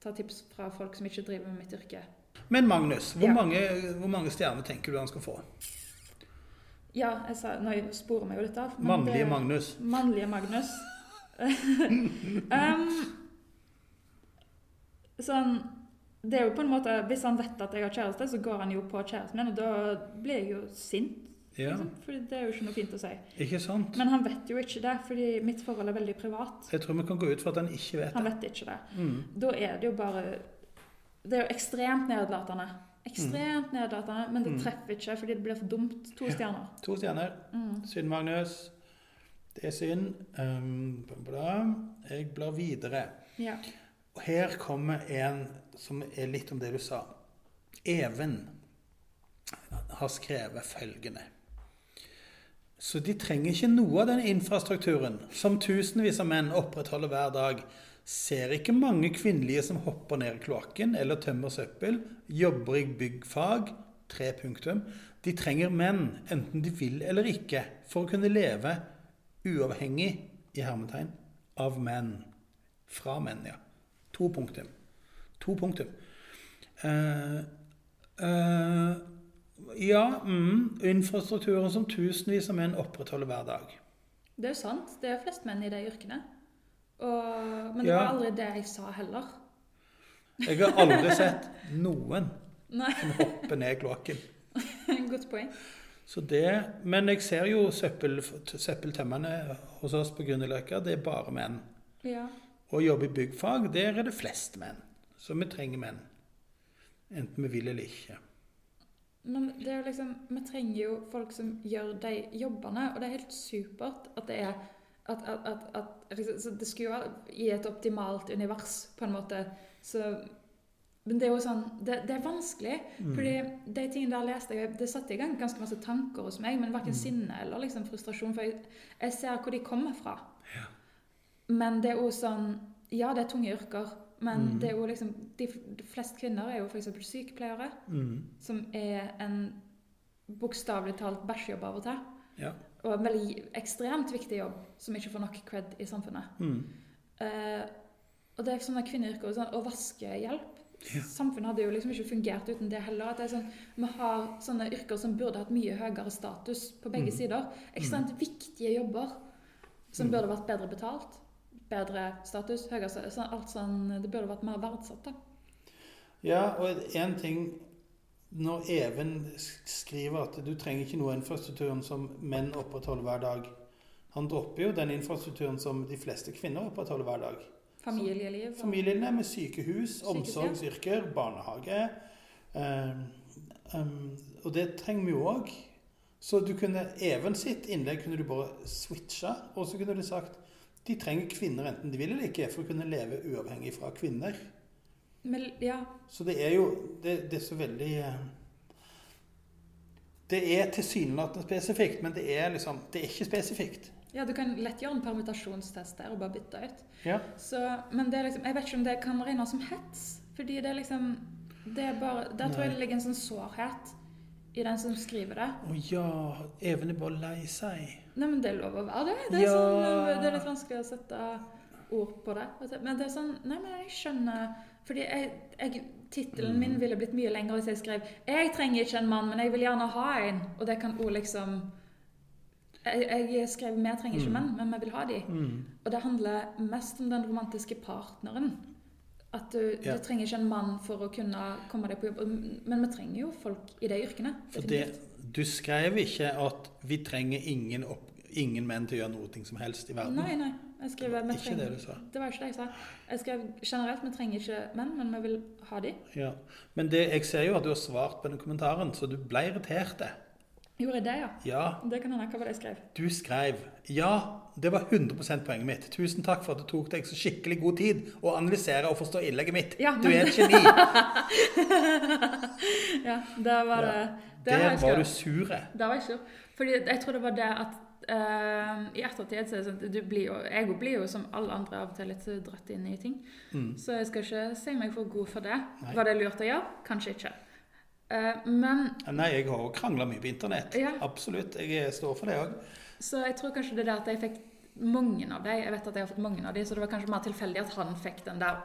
ta tips fra folk som ikke driver med mitt yrke. Men Magnus, hvor, Ja. mange, hvor mange stjerner tenker du han skal få? Ja, jeg sa, nå sporer meg jo litt av. men Mannlige det- Magnus. Mannlige Magnus. <laughs> um, sånn Det er jo på en måte Hvis han vet at jeg har kjæreste, så går han jo på kjæresten min, og da blir jeg jo sint. Ja, Liksom, for det er jo ikke noe fint å si. ikke sant? Men han vet jo ikke det, fordi mitt forhold er veldig privat. Jeg tror vi kan gå ut for at han ikke vet Han det. vet ikke det. Mm. Da er det jo bare Det er jo ekstremt nedlatende. Ekstremt nedlatende, men det Mm. treffer ikke fordi det blir for dumt. To Ja. stjerner. To stjerner. Mm. Synd, Magnus. Det er synd. Um, bla, bla. Jeg blar videre. Ja. Og her kommer en som er litt om det du sa. Even har skrevet følgende. Så de trenger ikke noe av den infrastrukturen som tusenvis av menn opprettholder hver dag. Ser ikke mange kvinnelige som hopper ned i kloakken eller tømmer søppel, jobber i byggfag. Tre punktum. De trenger menn, enten de vil eller ikke, for å kunne leve uavhengig i hermetegn av menn. Fra menn, ja. To punktum. To punktum. Uh, eh, ja, mm, infrastrukturen som tusenvis av menn opprettholder hver dag. Det er jo sant. Det er flest menn i de yrkene. Og, men det Ja. var aldri det jeg sa heller. Jeg har aldri sett noen <laughs> som hopper ned kloakken. <laughs> godt poeng. Så det, men jeg ser jo søppel, søppeltømmerne hos oss på Grünerløkka. Det er bare menn. Ja. Å jobbe i byggfag, der er det flest menn. Så vi trenger menn. Enten vi vil eller ikke. Men det er jo liksom, vi trenger jo folk som gjør de jobbene, og det er helt supert at det er at, at, at, at liksom, så Det skulle jo være i et optimalt univers, på en måte. Så, men det er jo sånn Det, det er vanskelig. Mm. fordi de tingene der leste jeg Det satte i gang ganske masse tanker hos meg, men verken Mm. sinne eller liksom frustrasjon. For jeg, jeg ser hvor de kommer fra. Ja. Men det er jo sånn Ja, det er tunge yrker, men Mm. det er jo liksom De fleste flest kvinner er jo f.eks. sykepleiere Mm. som er en bokstavelig talt bæsjjobb av og til. Ja. Og en veldig ekstremt viktig jobb som ikke får nok cred i samfunnet. Mm. Eh, og det er sånne kvinneyrker og, sånn, og vaskehjelp. Ja. Samfunnet hadde jo liksom ikke fungert uten det heller. Det sånn, vi har sånne yrker som burde hatt mye høyere status på begge Mm. sider. Ekstremt viktige jobber som Mm. burde vært bedre betalt. Bedre status, høyere status. Alt sånn, det burde vært mer verdsatt. da. Ja, og en ting Når Even skriver at du trenger ikke noe infrastrukturen som menn opprettholder hver dag Han dropper jo den infrastrukturen som de fleste kvinner opprettholder hver dag. Familieliv. og- Familiene med Sykehus, omsorgsyrker, barnehage. Um, um, og det trenger vi jo òg. Så du kunne, Even sitt innlegg kunne du bare switcha, og så kunne du sagt de trenger kvinner enten de vil eller ikke, for å kunne leve uavhengig fra kvinner. Men, ja, Så det er jo Det, det er så veldig Det er tilsynelatende spesifikt, men det er liksom Det er ikke spesifikt. ja, du kan lett gjøre en permutasjonstest der og bare bytte ut. Ja. Så, men det er liksom, jeg vet ikke om det kan regnes som hets. Fordi det er liksom det er bare, Der tror jeg det ligger en sånn sårhet i den som skriver det. Å ja, Even er bare lei seg. Nei, men det er lov å være det. Det er, Ja. sånn, det er litt vanskelig å sette ord på det. Men det er sånn Nei, men jeg skjønner Fordi jeg, jeg, tittelen min ville blitt mye lengre hvis jeg skrev 'Jeg trenger ikke en mann, men jeg vil gjerne ha en'. Og det kan òg liksom jeg, jeg skrev 'Vi trenger ikke Mm. menn, men vi vil ha de'. Mm. Og det handler mest om den romantiske partneren. At du, Ja. du trenger ikke en mann for å kunne komme deg på jobb. Men vi trenger jo folk i de yrkene. For det, du skrev ikke at vi trenger ingen, opp, ingen menn til å gjøre noe som helst i verden. Nei, nei. Jeg skrev, vi Ikke trenger, det du sa. Det var ikke det jeg sa. Jeg skrev generelt vi trenger ikke menn, men vi vil ha de. Ja. Men det, jeg ser jo at du har svart på den kommentaren, så du ble irritert. det. Gjorde jeg det, ja? Ja, Det kan hende. Hva var det jeg skrev? du skrev Ja, det var 100% poenget mitt. Tusen takk for at du tok deg så skikkelig god tid å analysere og forstå innlegget mitt. Ja, Du er et <laughs> geni. Ja, der var det Der jeg var skrevet. du sure. Der var jeg sur. Fordi jeg tror det var det at uh, i ettertid så er det sånn at du blir jo, Jeg blir jo som alle andre av og til litt dratt inn i ting. Mm. Så jeg skal ikke si meg for god for det. Nei. Var det lurt å gjøre? Kanskje ikke. Eh, men Nei, jeg har krangla mye på internett. Ja. Absolutt. Jeg står for det òg. Så jeg tror kanskje det der at jeg fikk mange av dem. Jeg vet at jeg har fått mange av dem, så det var kanskje mer tilfeldig at han fikk den der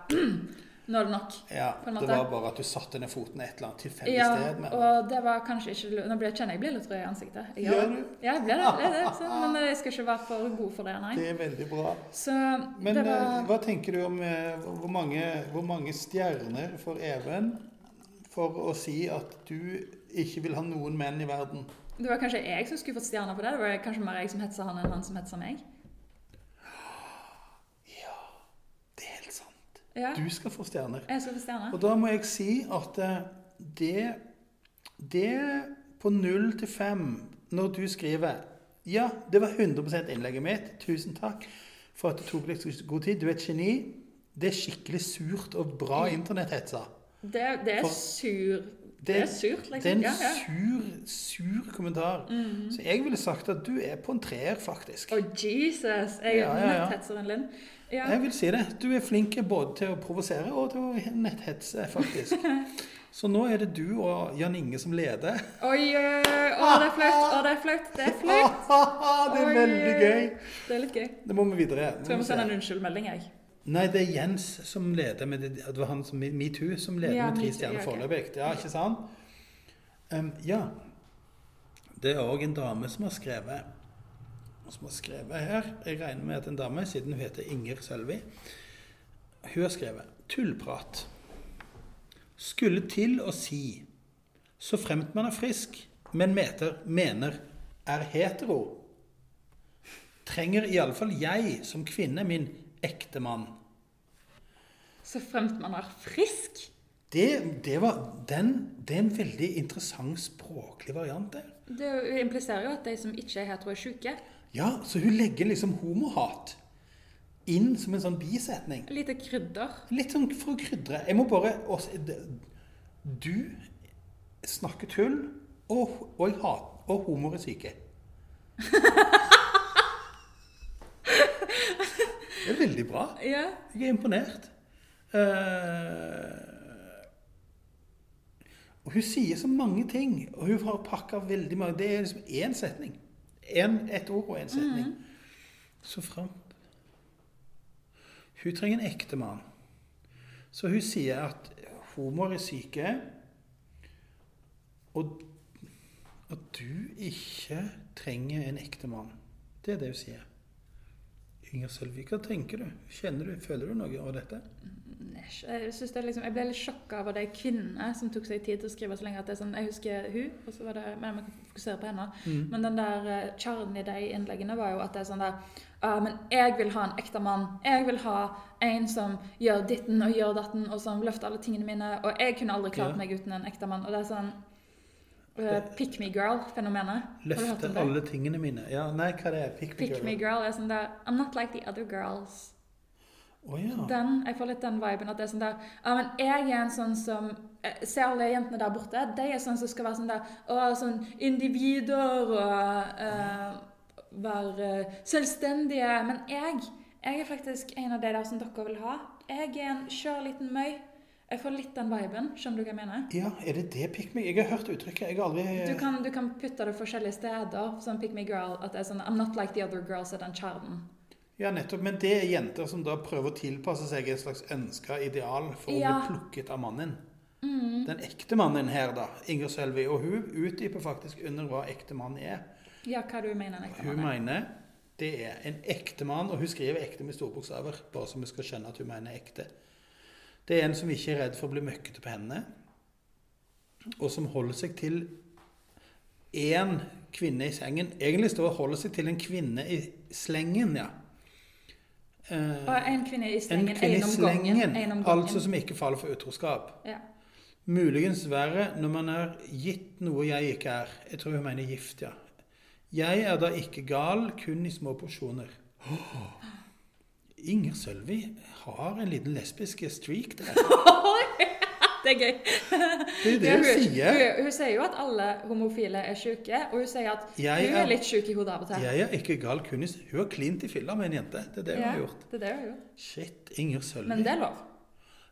Nå er det nok. Ja, Det var bare at du satte ned foten et eller annet tilfeldig Ja, sted. Men og det var kanskje ikke Nå kjenner jeg kjenner jeg blir litt rød i ansiktet. Jeg Gjør du? Ja, jeg blir det. det, det så, <laughs> men jeg skal ikke være for god for det, nei. det er veldig bra. Så Men eh, var hva tenker du om eh, hvor mange, hvor mange stjerner for Even for å si at du ikke vil ha noen menn i verden? Det var kanskje jeg som skulle fått stjerner på det. Det var kanskje mer jeg som hetsa han enn han som hetsa meg. Ja, Det er helt sant. Ja, Du skal få stjerner. jeg skal få stjerner. Og da må jeg si at eh, det, det på null til fem, når du skriver Ja, det var 100 innlegget mitt. Tusen takk for at du tok deg god tid. Du er et geni. Det er skikkelig surt og bra internetthetsa. Det, det er sur Det er surt, Det er liksom. en Ja, ja. sur, sur kommentar. Så jeg ville sagt at du er på en treer, faktisk. Å, Jesus! Jeg er ja, netthetser, netthetseren Linn. Ja. Jeg vil si det. Du er flink både til å provosere og til å netthetse, faktisk. <laughs> Så nå er det du og Jan Inge som leder. Oi, oi, oi! Å, det er flaut! Å, det er flaut! Det er flaut! <laughs> det er veldig gøy. Det er litt gøy. Det må vi videre. Tror jeg må sende en unnskyldmelding, jeg? Nei, det er Jens som leder med det, det var han som Metoo som leder Ja, med tre stjerner foreløpig. Ja, ikke sant? Um, ja. Det er òg en dame som har skrevet som har skrevet her. Jeg regner med at en dame, siden hun heter Inger Sølvi. Hun har skrevet 'tullprat'. Skulle til å si så fremt man er frisk, men meter, mener er hetero. Trenger iallfall jeg som kvinne min ektemann. Så fremt man er frisk. Det, det, var, den, det er en veldig interessant språklig variant der. Det impliserer jo at de som ikke er hetero, er sjuke. Ja, så hun legger liksom homohat inn som en sånn bisetning. Lite krydder. Litt sånn for å krydre. Jeg må bare også, Du snakker tull, og, og, jeg hat, og homoer er syke. <laughs> Det er veldig bra. Ja. Jeg er imponert. Eh, og hun sier så mange ting, og hun har pakka veldig mange Det er liksom én setning. En, et ord og én setning. Så fram Hun trenger en ektemann. Så hun sier at homoer er syke, og at du ikke trenger en ektemann. Det er det hun sier. Inger Sølvi, hva tenker du? Kjenner du, Føler du noe av dette? Æsj, Jeg, er liksom, jeg ble litt sjokka over de kvinnene som tok seg tid til å skrive så lenge. at det er sånn, Jeg husker hun, og så var det, men jeg kan fokusere på henne. Mm. Men den der eh, kjernen i de innleggene var jo at det er sånn der «Ah, Men jeg vil ha en ekte mann. Jeg vil ha en som gjør ditten og gjør datten, og som løfter alle tingene mine. Og jeg kunne aldri klart Ja. meg uten en ekte mann. Og det er sånn uh, Pick me girl-fenomenet. Løfte alle tingene mine. Ja, nei, hva det er Pick me Pick girl. me girl er sånn der I'm not like the other girls. Å ja. Den, jeg får litt den viben at det er sånn der Ja, men jeg er en sånn som eh, Se alle jentene der borte. De er sånn som skal være sånn der Å, sånn individer og uh, være selvstendige. Men jeg, jeg er faktisk en av de der som dere vil ha. Jeg er en skjør liten møy. Jeg får litt den viben. Skjønner du hva jeg mener? ja, er det det Pick me? Jeg har hørt uttrykket. Jeg har aldri Du kan, du kan putte det forskjellige steder. Sånn pick me girl. At det er sånn I'm not like the other girls. Er den kjernen. Ja, nettopp. Men det er jenter som da prøver å tilpasse seg et slags ønska ideal for å Ja. bli plukket av mannen. Mm. Den ekte mannen her, da, Inger Sølvi, og hun utdyper faktisk under hva ekte mann er. Ja, hva du mener en ekte Hun mann er. mener det er en ekte mann, og hun skriver ekte med store bokstaver, bare så vi skal skjønne at hun mener ekte. Det er en som ikke er redd for å bli møkkete på hendene, og som holder seg til én kvinne i sengen. Egentlig står det 'holder seg til en kvinne i slengen', ja. Eh, Og en kvinne i slengen, en kvinne i slengen, gangen. En om gangen. altså som ikke faller for utroskap. Ja. Muligens verre når man er gitt noe jeg ikke er. Jeg tror hun mener gift, ja. Jeg er da ikke gal, kun i små porsjoner. Åh. <gasps> Inger Sølvi har en liten lesbisk streak der. <laughs> Det er gøy. Det er det Ja, hun hun, sier. Hun, hun sier jo at alle homofile er syke, og hun sier at Jeg hun er- er litt syk i hodet av og til. Jeg er ikke gal, kunis. Hun har klint i fylla med en jente. Det er det hun Ja, har gjort. Det er det hun har gjort. Shit, Inger Sølvi. Men det er lov.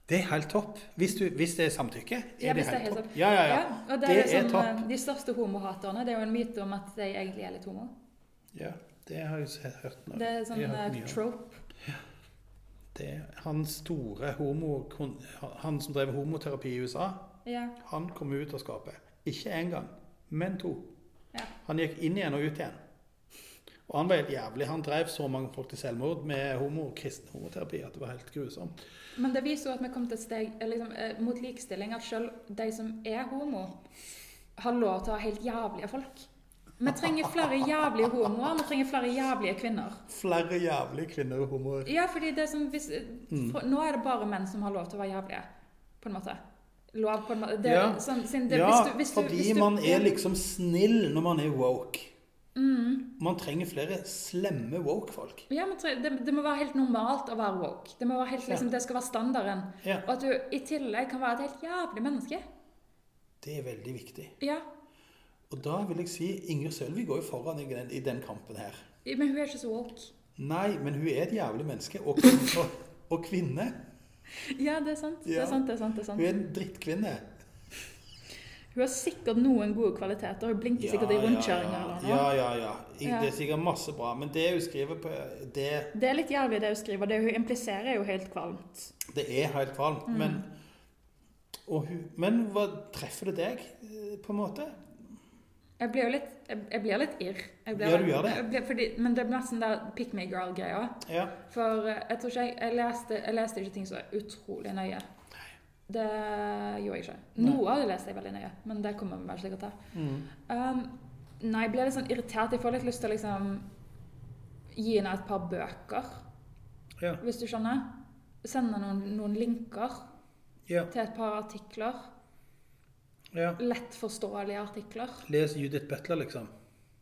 Det er helt topp. Hvis, du, hvis det er samtykke, er Ja, det helt helt topp. Ja, ja, ja. og det, Det er, liksom, topp. eh, De største homohaterne, det er jo en myte om at de egentlig er litt homo. Ja, det har jeg hørt nå. Det er sånn eh, trope. Det er han store homo... Han som drev homoterapi i USA, Ja. han kom ut av skapet. Ikke én gang, men to. Ja. Han gikk inn igjen og ut igjen. Og han var helt jævlig. Han drev så mange folk til selvmord med homo, kristen homoterapi at det var helt grusomt. Men det viser jo at vi kom til et steg eh, liksom, eh, mot likestilling. At selv de som er homo, har lov til å ha helt jævlige folk. Vi trenger flere jævlige homoer. Vi trenger flere jævlige kvinner. Flere jævlige kvinner og homoer. Ja, fordi det som hvis, Mm. for, Nå er det bare menn som har lov til å være jævlige, på en måte. Lov på en måte. Det, Ja. sånn, det, Ja, hvis du, hvis du, fordi du, man er liksom snill når man er woke. mm, Man trenger flere slemme woke-folk. ja, men det, det må være helt normalt å være woke. Det, må være helt, liksom, det skal være standarden. Ja, Og at du i tillegg kan være et helt jævlig menneske. det er veldig viktig. Ja, Og da vil jeg si Inger Sølvi går jo foran i den, i den kampen her. Men hun er ikke så woke. Nei, men hun er et jævlig menneske. Og, <laughs> og, og kvinne. Ja, det er sant. Det er sant, det er sant, det er sant. Hun er en drittkvinne. Hun har sikkert noen gode kvaliteter. Hun blinker sikkert i rundkjøringer. Ja, ja, ja. Ja. Det er sikkert masse bra. Men det hun skriver på, det, Det er litt jævlig det hun skriver. Det hun impliserer, er jo helt kvalmt. det er helt kvalmt. Mm. Men, hun, men hva treffer det deg, eh, på en måte? Jeg blir jo litt, jeg, jeg blir litt irr. Ja, du gjør det. Blir, fordi, men det er nesten der pick me girl-greia. Ja. For eh, jeg tror ikke jeg, jeg, leste, jeg leste ikke ting så utrolig nøye. Det gjorde jeg ikke. Noe av det leste jeg veldig nøye, men det kommer vi vel sikkert til. Mm. Um, nei, jeg blir litt sånn irritert. Jeg får litt lyst til å liksom gi henne et par bøker, Ja. hvis du skjønner. Sende noen, noen linker ja. til et par artikler. Ja. Lett forståelige artikler. Les Judith Butler, liksom.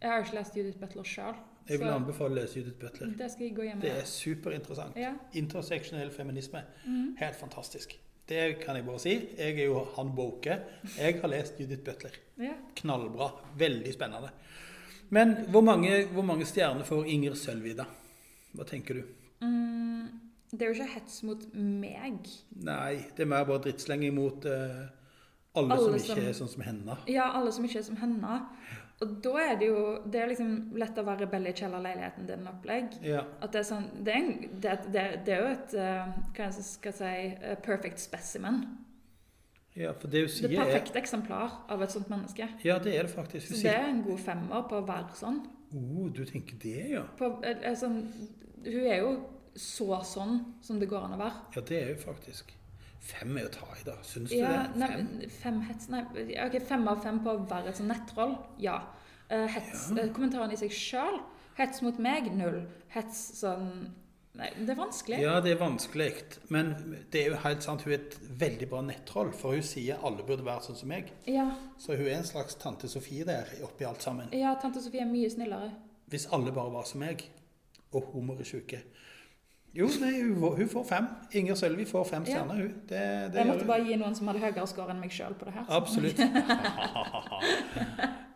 Jeg har ikke lest Judith Butler sjøl, Jeg vil anbefale å lese Judith Butler. det skal jeg gå hjem Det er superinteressant. Ja. Interseksjonell feminisme. Mm. Helt fantastisk. Det kan jeg bare si. Jeg er jo han woke. Jeg har lest Judith Butler. ja. Knallbra. Veldig spennende. Men hvor mange, hvor mange stjerner får Inger Sølvi, da? Hva tenker du? Mm, det er jo ikke hets mot meg. Nei, det er mer bare drittslenging mot eh, alle, Alle som som- ikke er sånn som henne. Ja, alle som ikke er som henne. Og da er det jo Det er liksom lett å være rebell i kjellerleiligheten din opplegg. Ja. At det er sånn Det er, det, det, det er jo et Hva Hva jeg si eh, Perfect specimen. ja, for det hun Det sier er er perfekte eksemplar av et sånt menneske. Ja, det er det faktisk. Så det er en god femmer på å være sånn. oh, Du tenker det, ja? På, eh, eh, sånn hun er jo så sånn som det går an å være. Ja, det er jo faktisk. Fem er å ta i, da. Syns du det? Fem? Nei, fem hets Nei, ok, fem av fem på å være et sånn nettroll. Ja. Uh, hets, Ja. Uh, kommentaren i seg sjøl. Hets mot meg null. Hets sånn Nei, det er vanskelig. Ja, det er vanskelig. Men det er jo helt sant, hun er et veldig bra nettroll. For hun sier alle burde være sånn som meg. Ja, Så hun er en slags tante Sofie der oppi alt sammen. ja, tante Sofie er mye snillere. Hvis alle bare var som meg, og homoer er sjuke. Jo, nei, hun, får- hun får fem. Inger Sølvi får fem Ja. hun. Det, det Jeg måtte bare gi noen som hadde høyere score enn meg sjøl på det her. Absolutt. <laughs> <laughs>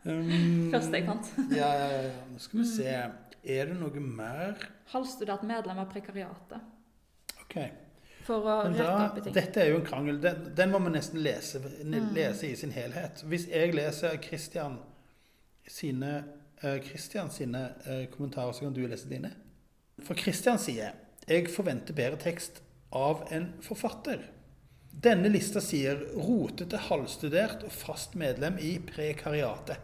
um, Første jeg fant. <laughs> Ja, ja, ja. Nå skal vi se. Er det noe mer? Halvstudert medlem av prekariatet. Ok. For å Men rette da, opp i ting. dette er jo en krangel. Den, den må vi nesten lese, Mm. lese i sin helhet. Hvis jeg leser Christian sine, eh, Christian sine eh, kommentarer, så kan du lese dine. For Christian sier jeg forventer bedre tekst av en forfatter. Denne lista sier rotete, halvstudert og fast medlem i prekariatet.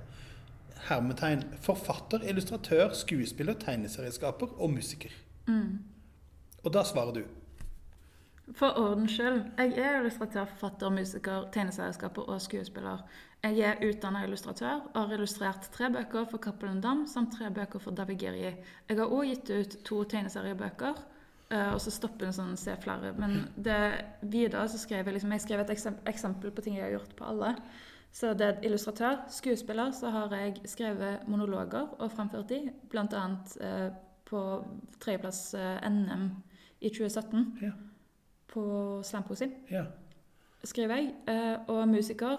Hermetegn forfatter, illustratør, skuespiller, tegneserieskaper og musiker. Mm. Og da svarer du. For ordens skyld. Jeg er illustratør, forfatter, musiker, tegneserieskaper og skuespiller. Jeg er utdannet illustratør og har illustrert tre bøker for Cappelen Dam samt tre bøker for Davigeri. Jeg har òg gitt ut to tegneseriebøker, og så stopper en sånn se flere. Men det, videre så skrev jeg liksom Jeg skrev et eksempel på ting jeg har gjort på alle. Så det er illustratør. Skuespiller så har jeg skrevet monologer og fremført de, bl.a. Eh, på tredjeplass eh, NM i 2017 Ja. på slampoesi, Ja. skriver jeg. Eh, og musiker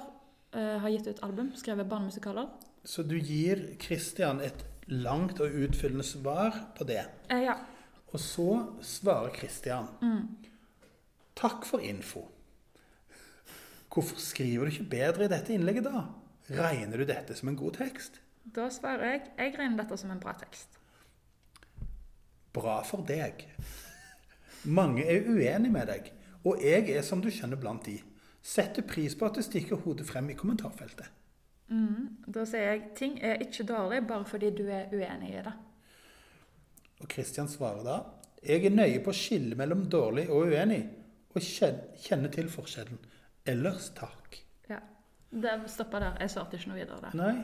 eh, har gitt ut album, skrevet barnemusikaler. Så du gir Christian et langt og utfyllende svar på det. Eh, ja. Og så svarer Christian Mm. Takk for info. Hvorfor skriver du ikke bedre i dette innlegget, da? Regner du dette som en god tekst? Da svarer jeg jeg regner dette som en bra tekst. Bra for deg. Mange er uenig med deg, og jeg er som du skjønner blant de. Setter pris på at du stikker hodet frem i kommentarfeltet. Mm, da sier jeg ting er ikke dårlig bare fordi du er uenig i det. Og Kristian svarer da Jeg er nøye på å skille mellom dårlig og uenig, og kjenne til forskjellen. Ellers takk. Ja. Det stoppa der. Jeg svarte ikke noe videre der. Nei.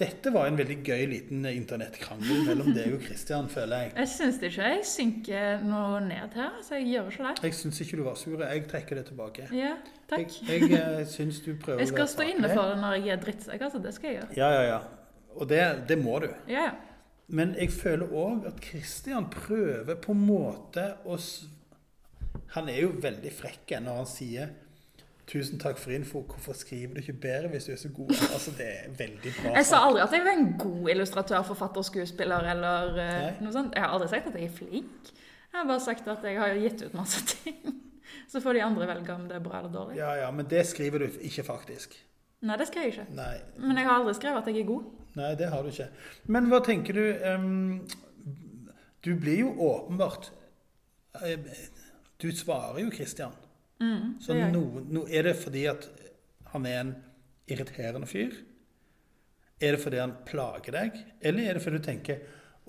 Dette var en veldig gøy liten internettkrangel mellom <laughs> deg og Kristian, føler jeg. Jeg syns ikke jeg synker noe ned her, så jeg gjør ikke det. Jeg syns ikke du var sur. Jeg trekker det tilbake. Ja, takk. Jeg, jeg eh, syns du prøver Jeg skal stå inne for det når jeg er drittsekk, altså. Det skal jeg gjøre. Ja, ja, ja. Og det, det må du. Ja, ja. Men jeg føler òg at Kristian prøver på en måte å Han er jo veldig frekk når han sier 'Tusen takk for info. Hvorfor skriver du ikke bedre hvis du er så god?' Altså, Det er veldig bra. Jeg sa aldri at jeg var en god illustratør, forfatter, skuespiller eller eh, Nei. noe sånt. Jeg har aldri sagt at jeg er flink. Jeg har bare sagt at jeg har gitt ut masse <laughs> ting. Så får de andre velge om det er bra eller dårlig. Ja, ja, men det skriver du ikke, faktisk. Nei, det skal jeg ikke. Nei, Men jeg har aldri skrevet at jeg er god. nei det har du ikke. Men hva tenker du um, Du blir jo åpenbart Du svarer jo Kristian. Mm, Så no, no, er det fordi at han er en irriterende fyr? Er det fordi han plager deg? Eller er det fordi du tenker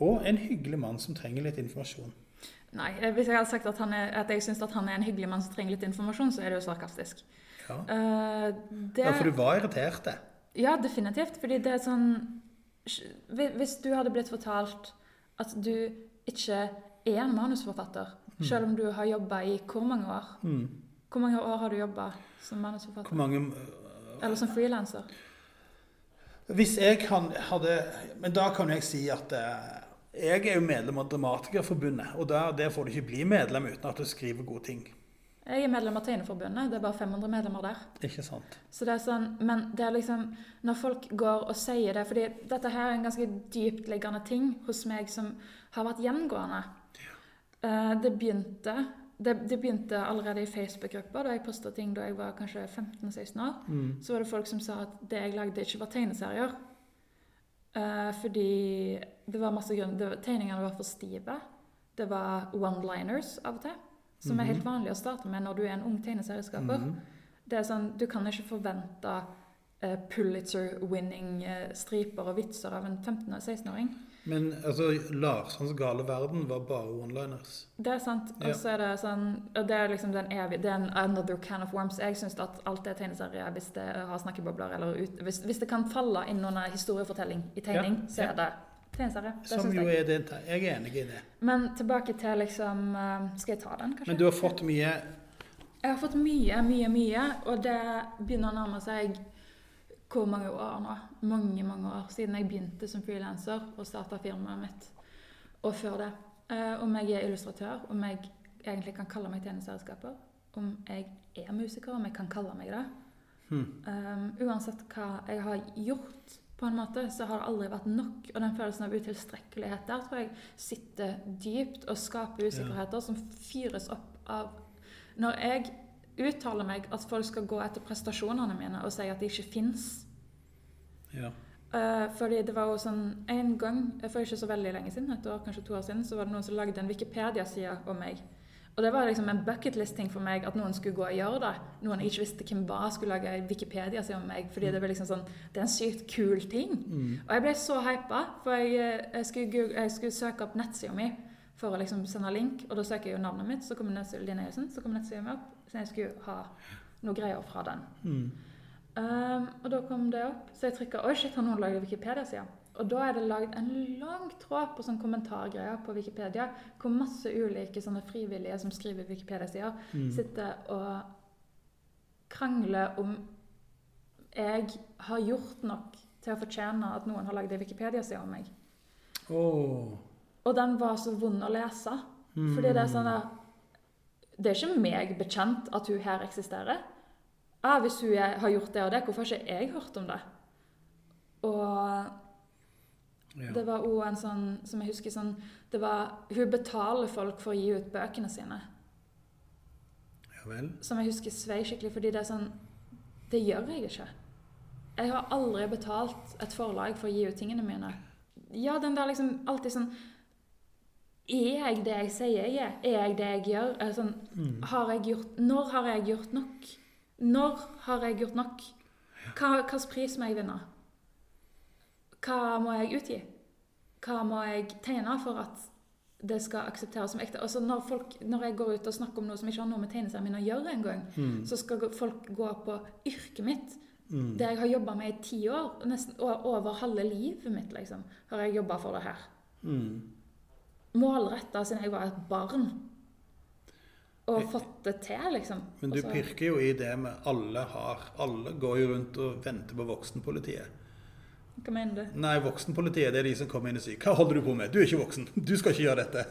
å, en hyggelig mann som trenger litt informasjon? Nei, eh, Hvis jeg hadde sagt at, han er, at jeg syns han er en hyggelig mann som trenger litt informasjon, så er det jo sarkastisk. Ja, Uh, det, ja for du var irritert. det. Ja, definitivt. Fordi det er sånn Hvis du hadde blitt fortalt at du ikke er en manusforfatter, selv om du har jobba i hvor mange år? Mm. Hvor mange år har du jobba som manusforfatter? mange uh, Eller som frilanser? Hvis jeg kan, hadde Men da kan jeg si at uh, jeg er jo medlem av Dramatikerforbundet, og der, der får du ikke bli medlem uten at du skriver gode ting. Jeg er medlem av Tegneforbundet. Det er bare 500 medlemmer der. Ikke sant? Så det er sånn, Men det er liksom Når folk går og sier det fordi dette her er en ganske dyptliggende ting hos meg som har vært gjengående. Eh, det begynte det, det begynte allerede i Facebook-gruppa da jeg posta ting da jeg var kanskje 15-16 år. Mm. Så var det folk som sa at det jeg lagde, ikke var tegneserier. Uh, fordi det var masse grunn, det, Tegningene var for stive. Det var one-liners av og til. Som er helt vanlig å starte med når du er en ung tegneserieskaper. Mhm. Det er sånn, Du kan ikke forvente uh, Pulitzer-winning uh, striper og vitser av en 15-16-åring. Men altså, Larssons gale verden var bare one-liners. Det er sant. Og så er det sånn og Det er liksom den evige Det er en another can of worms. Jeg syns at alt er tegneserie hvis det har snakkebobler eller ut, hvis, hvis det kan falle inn under historiefortelling i tegning, Ja, så er det Det Som jo er det Jeg er enig i det. Men tilbake til liksom eh, Skal jeg ta den, kanskje? Men du har fått mye Jeg har fått mye, mye, mye, og det begynner å nærme seg hvor mange år nå? Mange, mange år siden jeg begynte som frilanser og starta firmaet mitt. Og før det. Eh, om jeg er illustratør, om jeg egentlig kan kalle meg tegneserieskaper. Om jeg er musiker, om jeg kan kalle meg det. Hmm. Um, uansett hva jeg har gjort, på en måte, så har det aldri vært nok. Og den følelsen av utilstrekkelighet der tror jeg sitter dypt og skaper usikkerheter som fyres opp av Når jeg uttaler meg at folk skal gå etter prestasjonene mine og si at de ikke fins. Ja. Uh, fordi det var jo sånn En gang for ikke så veldig lenge siden, et år, kanskje to år siden, så var det noen som lagde en Wikipedia-side om meg. Og det var liksom en bucketlist-ting for meg at noen skulle gå og gjøre det. Noen jeg ikke visste hvem var, skulle lage en Wikipedia si om meg. Fordi det var liksom sånn Det er en sykt kul ting. Mm. Og jeg ble så hypa, for jeg, jeg, skulle, google, jeg skulle søke opp nettsida mi for å liksom sende link. Og da søker jeg jo navnet mitt, så kommer nettsida Linneussen, så kommer nettsida mi opp. Så jeg skulle ha noe greier fra den. Mm. Um, og da kom det opp, så jeg trykka Oi, shit, har noen lagd Wikipedia-sida? Og da er det lagd en lang tråd på sånn kommentargreier på Wikipedia, hvor masse ulike sånne frivillige som skriver Wikipedia-sider, Mm. sitter og krangler om jeg har gjort nok til å fortjene at noen har lagd ei Wikipedia-side om meg. Åh. Og den var så vond å lese. Mm. Fordi det er sånn at Det er ikke meg bekjent at hun her eksisterer. Ah, hvis hun har gjort det og det, hvorfor har ikke jeg hørt om det? Og Ja. det var òg en sånn som jeg husker sånn det var, Hun betaler folk for å gi ut bøkene sine. ja vel. Som jeg husker svei skikkelig, fordi det er sånn Det gjør jeg ikke. Jeg har aldri betalt et forlag for å gi ut tingene mine. Ja, den der liksom alltid sånn Er jeg det jeg sier jeg er? Er jeg det jeg gjør? Sånn, Mm. har jeg gjort, når har jeg gjort nok? Når har jeg gjort nok? Hvilken pris må jeg vinne? Hva må jeg utgi? Hva må jeg tegne for at det skal aksepteres som ekte? Altså når, folk, når jeg går ut og snakker om noe som ikke har noe med tegneseriene mine å gjøre engang, Mm. så skal folk gå på yrket mitt. Mm. Det jeg har jobba med i ti år, nesten over halve livet mitt, liksom, har jeg jobba for det her. Mm. Målretta siden jeg var et barn. Og fått det til, liksom. Men du pirker jo i det med alle har. Alle går jo rundt og venter på voksenpolitiet. Hva mener du? Nei, voksenpolitiet det er de som kommer inn og sier 'Hva holder du på med? Du er ikke voksen. Du skal ikke gjøre dette'.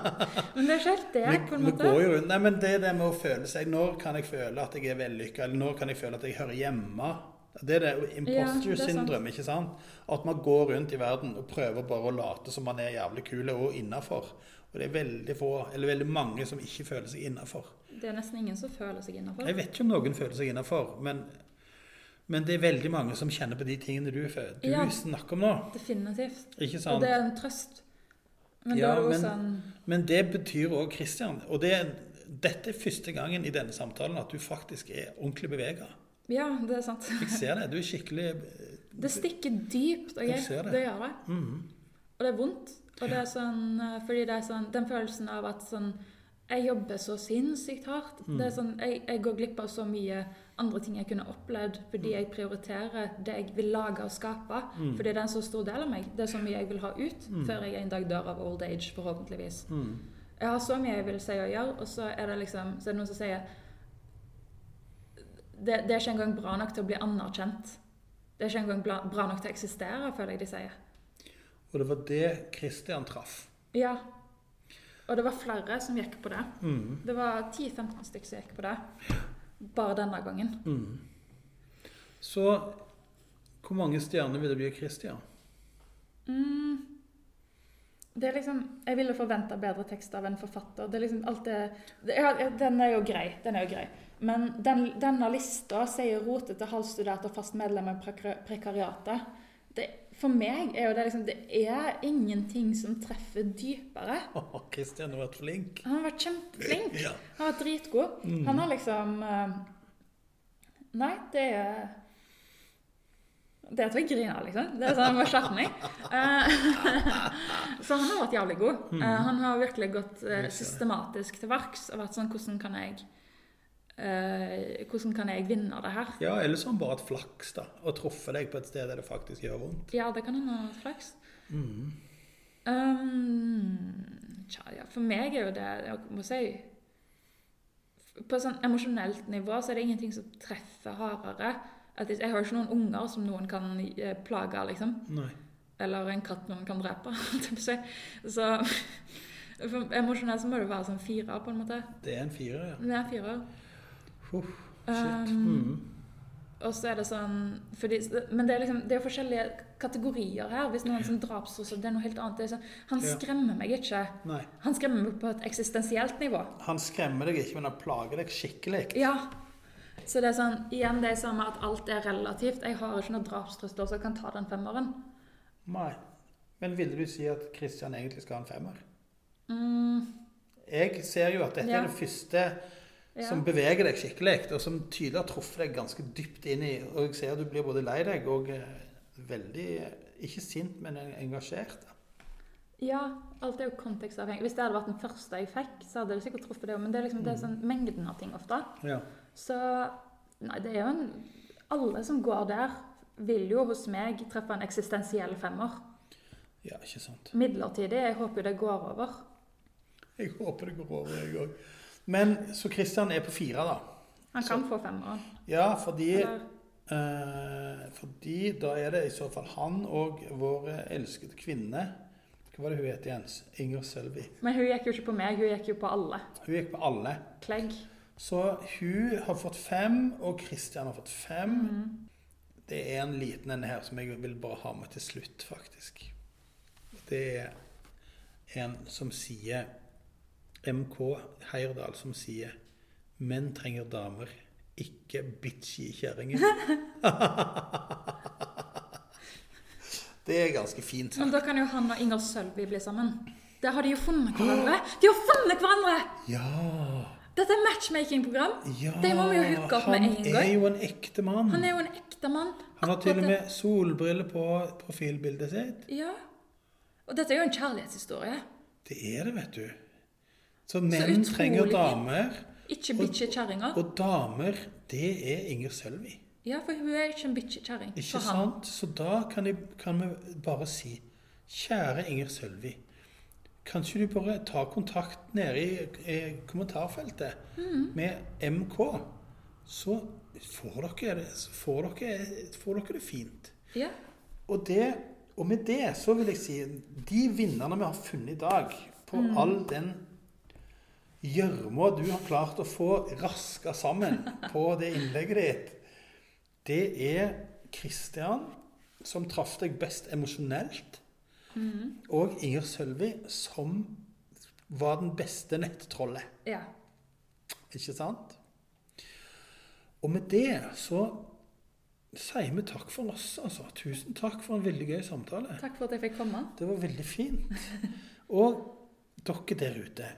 <laughs> Men det er ikke helt det, på en vi måte. går jo rundt Nei, men det er det med å føle seg Når kan jeg føle at jeg er vellykka, eller når kan jeg føle at jeg hører hjemme? Det er det imposter Ja, syndrome, ikke sant? At man går rundt i verden og prøver bare å late som man er jævlig kul og innafor. Og det er veldig få, eller veldig mange, som ikke føler seg innafor. Det er nesten ingen som føler seg innafor. Jeg vet ikke om noen føler seg innafor, men, men det er veldig mange som kjenner på de tingene du, du Ja. snakker om nå. Definitivt. Ikke sant? Og det er en trøst. Men Ja, det er men- en... Men det betyr òg Christian. Og det, dette er første gangen i denne samtalen at du faktisk er ordentlig bevega. Ja, det er sant. Jeg ser det. Du er skikkelig Det stikker dypt, OK? Jeg ser det. Det gjør det. Mhm. Og det er vondt. Og det er sånn eh, Fordi det er sånn Den følelsen av at sånn Jeg jobber så sinnssykt hardt. Mm. Det sånn jeg, jeg går glipp av så mye andre ting jeg kunne opplevd fordi jeg prioriterer det jeg vil lage og skape. Mm. Fordi det er en så stor del av meg. Det er så mye jeg vil ha ut Mm. før jeg en dag dør av old age, forhåpentligvis. Mhm. Jeg har så mye jeg vil si og gjøre, og så er det liksom Så er det noen som sier det, det er ikke engang bra nok til å bli anerkjent. Det er ikke engang bra, bra nok til å eksistere, føler jeg de sier. Og det var det Christian traff. Ja. Og det var flere som gikk på det. Mm. Det var 10-15 stykker som gikk på det. Bare denne gangen. Mm. Så hvor mange stjerner vil det bli av Christian? Mm. Det er liksom Jeg ville forventa bedre tekst av en forfatter. Det er liksom alt det, det ja, Den er jo grei. Den er jo grei. Men den, denne lista sier rotete, halvstudert og fast medlem i prekar- prekariatet. Det, for meg er jo det liksom Det er ingenting som treffer dypere. <laughs> Åh, Christian har vært flink. Han har vært kjempeflink. <laughs> Ja. Han har vært dritgod. Mm. Han har liksom eh, Nei, det er Det er at jeg griner, liksom. Det er sånn, Han var skjerming. <laughs> så han har vært jævlig god. Eh, han har virkelig gått eh, Jeg systematisk til verks og vært sånn Hvordan kan jeg eh, Hvordan kan jeg vinne det her? Ja, eller så har han bare hatt flaks, da. Og truffet deg på et sted der det faktisk gjør vondt. Ja, det kan han har hatt flaks. Mm. Um, tja, ja, for meg er jo det Jeg må si På sånn emosjonelt nivå så er det ingenting som treffer hardere. At jeg, har jo ikke noen unger som noen kan eh, plage, liksom. Nei. Eller en katt noen kan drepe. <laughs> å. Så <laughs> emosjonelt så må det være sånn fire, på en måte. Det er en firer, ja. Det er fire. Uff, shit. Um, Mhm. Og så er det sånn fordi, Men det er liksom Det er forskjellige kategorier her. Hvis noen sånn drapstrussel, det er noe helt annet. Det sånn, han Ja. skremmer meg ikke. Nei. Han skremmer meg på et eksistensielt nivå. Han skremmer deg ikke, men han plager deg skikkelig. Ja. Så det er sånn, igjen det er samme at alt er relativt. Jeg har ikke noen drapstrusler som kan ta den femmeren. Nei. Men ville du si at Christian egentlig skal ha en femmer? Mm, Jeg ser jo at dette Ja. er det første ja. som beveger deg skikkelig, og som tydelig har truffet deg ganske dypt inn i Og jeg ser at du blir både lei deg og eh, veldig Ikke sint, men engasjert. ja, alt er jo kontekstavhengig. Hvis det hadde vært den første jeg fikk, så hadde det sikkert truffet det òg. Men det er liksom det er sånn mengden av ting ofte. Ja. Så Nei, det er jo en Alle som går der, vil jo hos meg treffe en eksistensiell femmer. ja, ikke sant. Midlertidig. Jeg håper jo det går over. Jeg håper det går over, jeg òg. Men så Christian er på fire, da. Han Så- kan få femmeren. Ja, fordi eh, Fordi da er det i så fall han og vår elskede kvinne Hva var det hun het igjen? Inger Sølvi. men hun gikk jo ikke på meg, hun gikk jo på alle. Hun gikk på alle. Klegg. Så hun har fått fem, og Christian har fått fem. Mm. Det er en liten en her som jeg vil bare ha med til slutt, faktisk. Det er en som sier MK Heierdal som sier Menn trenger damer, ikke bitchy kjerringer. <laughs> det er ganske fint Men da kan jo han og Inger Sølvi bli sammen. Der har de jo funnet hverandre. De har funnet hverandre! Ja, Dette er matchmaking-program. ja Det må vi jo hooke opp med en Han er gang. jo en ekte mann. Han er jo en ekte mann. Han har til og med solbriller på profilbildet sitt. Ja. Og dette er jo en kjærlighetshistorie. Det er det, vet du. Så menn utrolig trenger damer, Ikke bikkjekjerringer. Og, og damer, det er Inger Sølvi. Ja, for hun er ikke en bitche-kjerring. Ikke sant? Så da kan, jeg, kan vi bare si Kjære Inger Sølvi. Kanskje du bare tar kontakt nede i, i kommentarfeltet Mm. med MK, så får dere det, så får dere, får dere det fint. Ja. Og, det, og med det så vil jeg si De vinnerne vi har funnet i dag, på Mm. all den gjørma du har klart å få raska sammen på det innlegget ditt, det er Kristian, som traff deg best emosjonelt, Mm. og Inger Sølvi, som var den beste nettrollet. ja. Ikke sant? Og med det så sier vi takk for oss, altså. Tusen takk for en veldig gøy samtale. Takk for at jeg fikk komme. Det var veldig fint. Og dere der ute,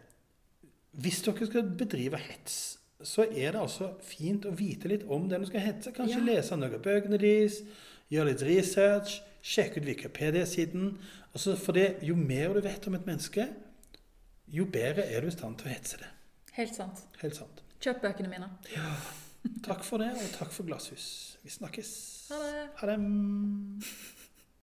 hvis dere skal bedrive hets, så er det altså fint å vite litt om den du skal hetse. Kanskje Ja. lese noen av bøkene deres, gjøre litt research, sjekke ut Wikipedia-siden. Altså, for det, jo mer du vet om et menneske, jo bedre er du i stand til å hetse det. Helt sant. Helt sant. Kjøp bøkene mine. Ja. Takk for det, og takk for glasshus. Vi snakkes. Ha det. Ha det.